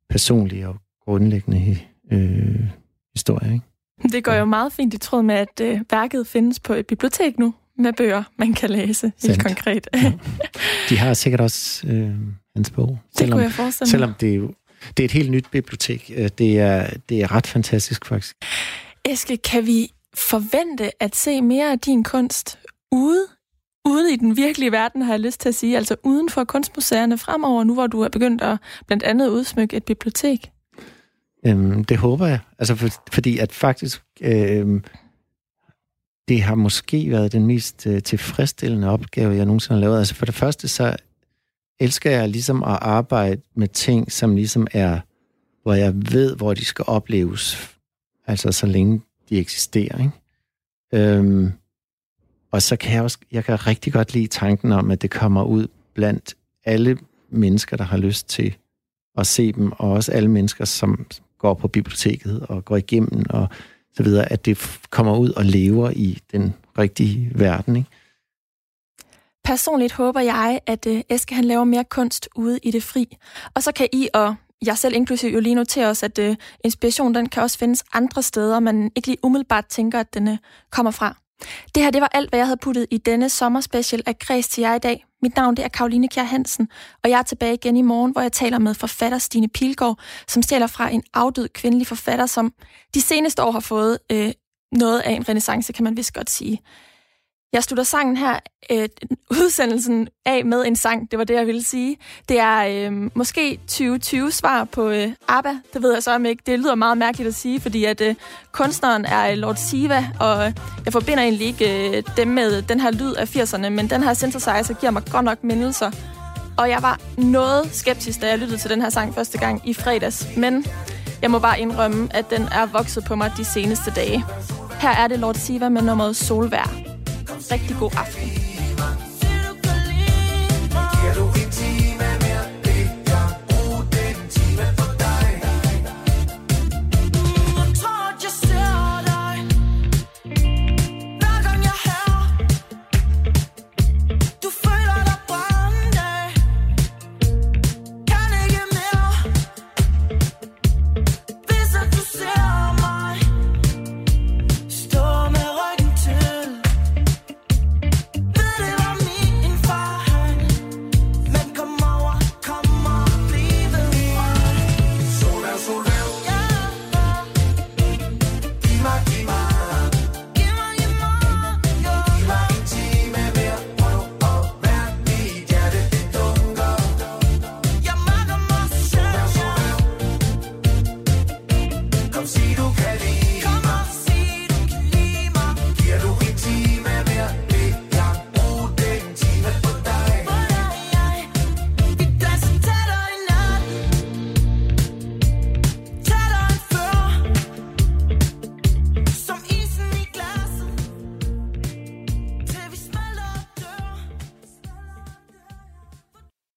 personlige og grundlæggende øh, historier, ikke? Det går jo meget fint i tråd med, at øh, værket findes på et bibliotek nu, med bøger, man kan læse, helt Sandt. konkret. Ja. [LAUGHS] De har sikkert også øh, hans bog. Det selvom, kunne jeg forestille mig. Selvom det er, jo, det er et helt nyt bibliotek. Øh, det er, det er ret fantastisk, faktisk. Eske, kan vi forvente at se mere af din kunst ude ude i den virkelige verden, har jeg lyst til at sige, altså uden for kunstmuseerne fremover, nu hvor du er begyndt at blandt andet udsmykke et bibliotek? Øhm, det håber jeg. Altså for, fordi at faktisk øhm, det har måske været den mest øh, tilfredsstillende opgave, jeg nogensinde har lavet. Altså for det første, så elsker jeg ligesom at arbejde med ting, som ligesom er, hvor jeg ved, hvor de skal opleves. Altså så længe de eksisterer, ikke? Øhm, og så kan jeg også, jeg kan rigtig godt lide tanken om, at det kommer ud blandt alle mennesker, der har lyst til at se dem, og også alle mennesker, som går på biblioteket og går igennem og så videre, at det kommer ud og lever i den rigtige verden. Ikke? Personligt håber jeg, at øh, Eske han laver mere kunst ude i det fri. Og så kan I og jeg selv inklusiv jo lige noterer os, at øh, inspiration den kan også findes andre steder, man ikke lige umiddelbart tænker, at den øh, kommer fra. Det her, det var alt, hvad jeg havde puttet i denne sommerspecial af Græs til jer i dag. Mit navn det er Karoline Kjær Hansen, og jeg er tilbage igen i morgen, hvor jeg taler med forfatter Stine Pilgaard, som stjæler fra en afdød kvindelig forfatter, som de seneste år har fået øh, noget af en renaissance, kan man vist godt sige. Jeg slutter sangen her, øh, udsendelsen af med en sang, det var det, jeg ville sige. Det er øh, måske 2020 svar på øh, ABBA, det ved jeg så om ikke. Det lyder meget mærkeligt at sige, fordi at øh, kunstneren er øh, Lord Siva, og øh, jeg forbinder egentlig ikke øh, dem med den her lyd af 80'erne, men den her synthesizer giver mig godt nok mindelser. Og jeg var noget skeptisk, da jeg lyttede til den her sang første gang i fredags, men jeg må bare indrømme, at den er vokset på mig de seneste dage. Her er det Lord Siva med nummeret Solvær rigtig god aften.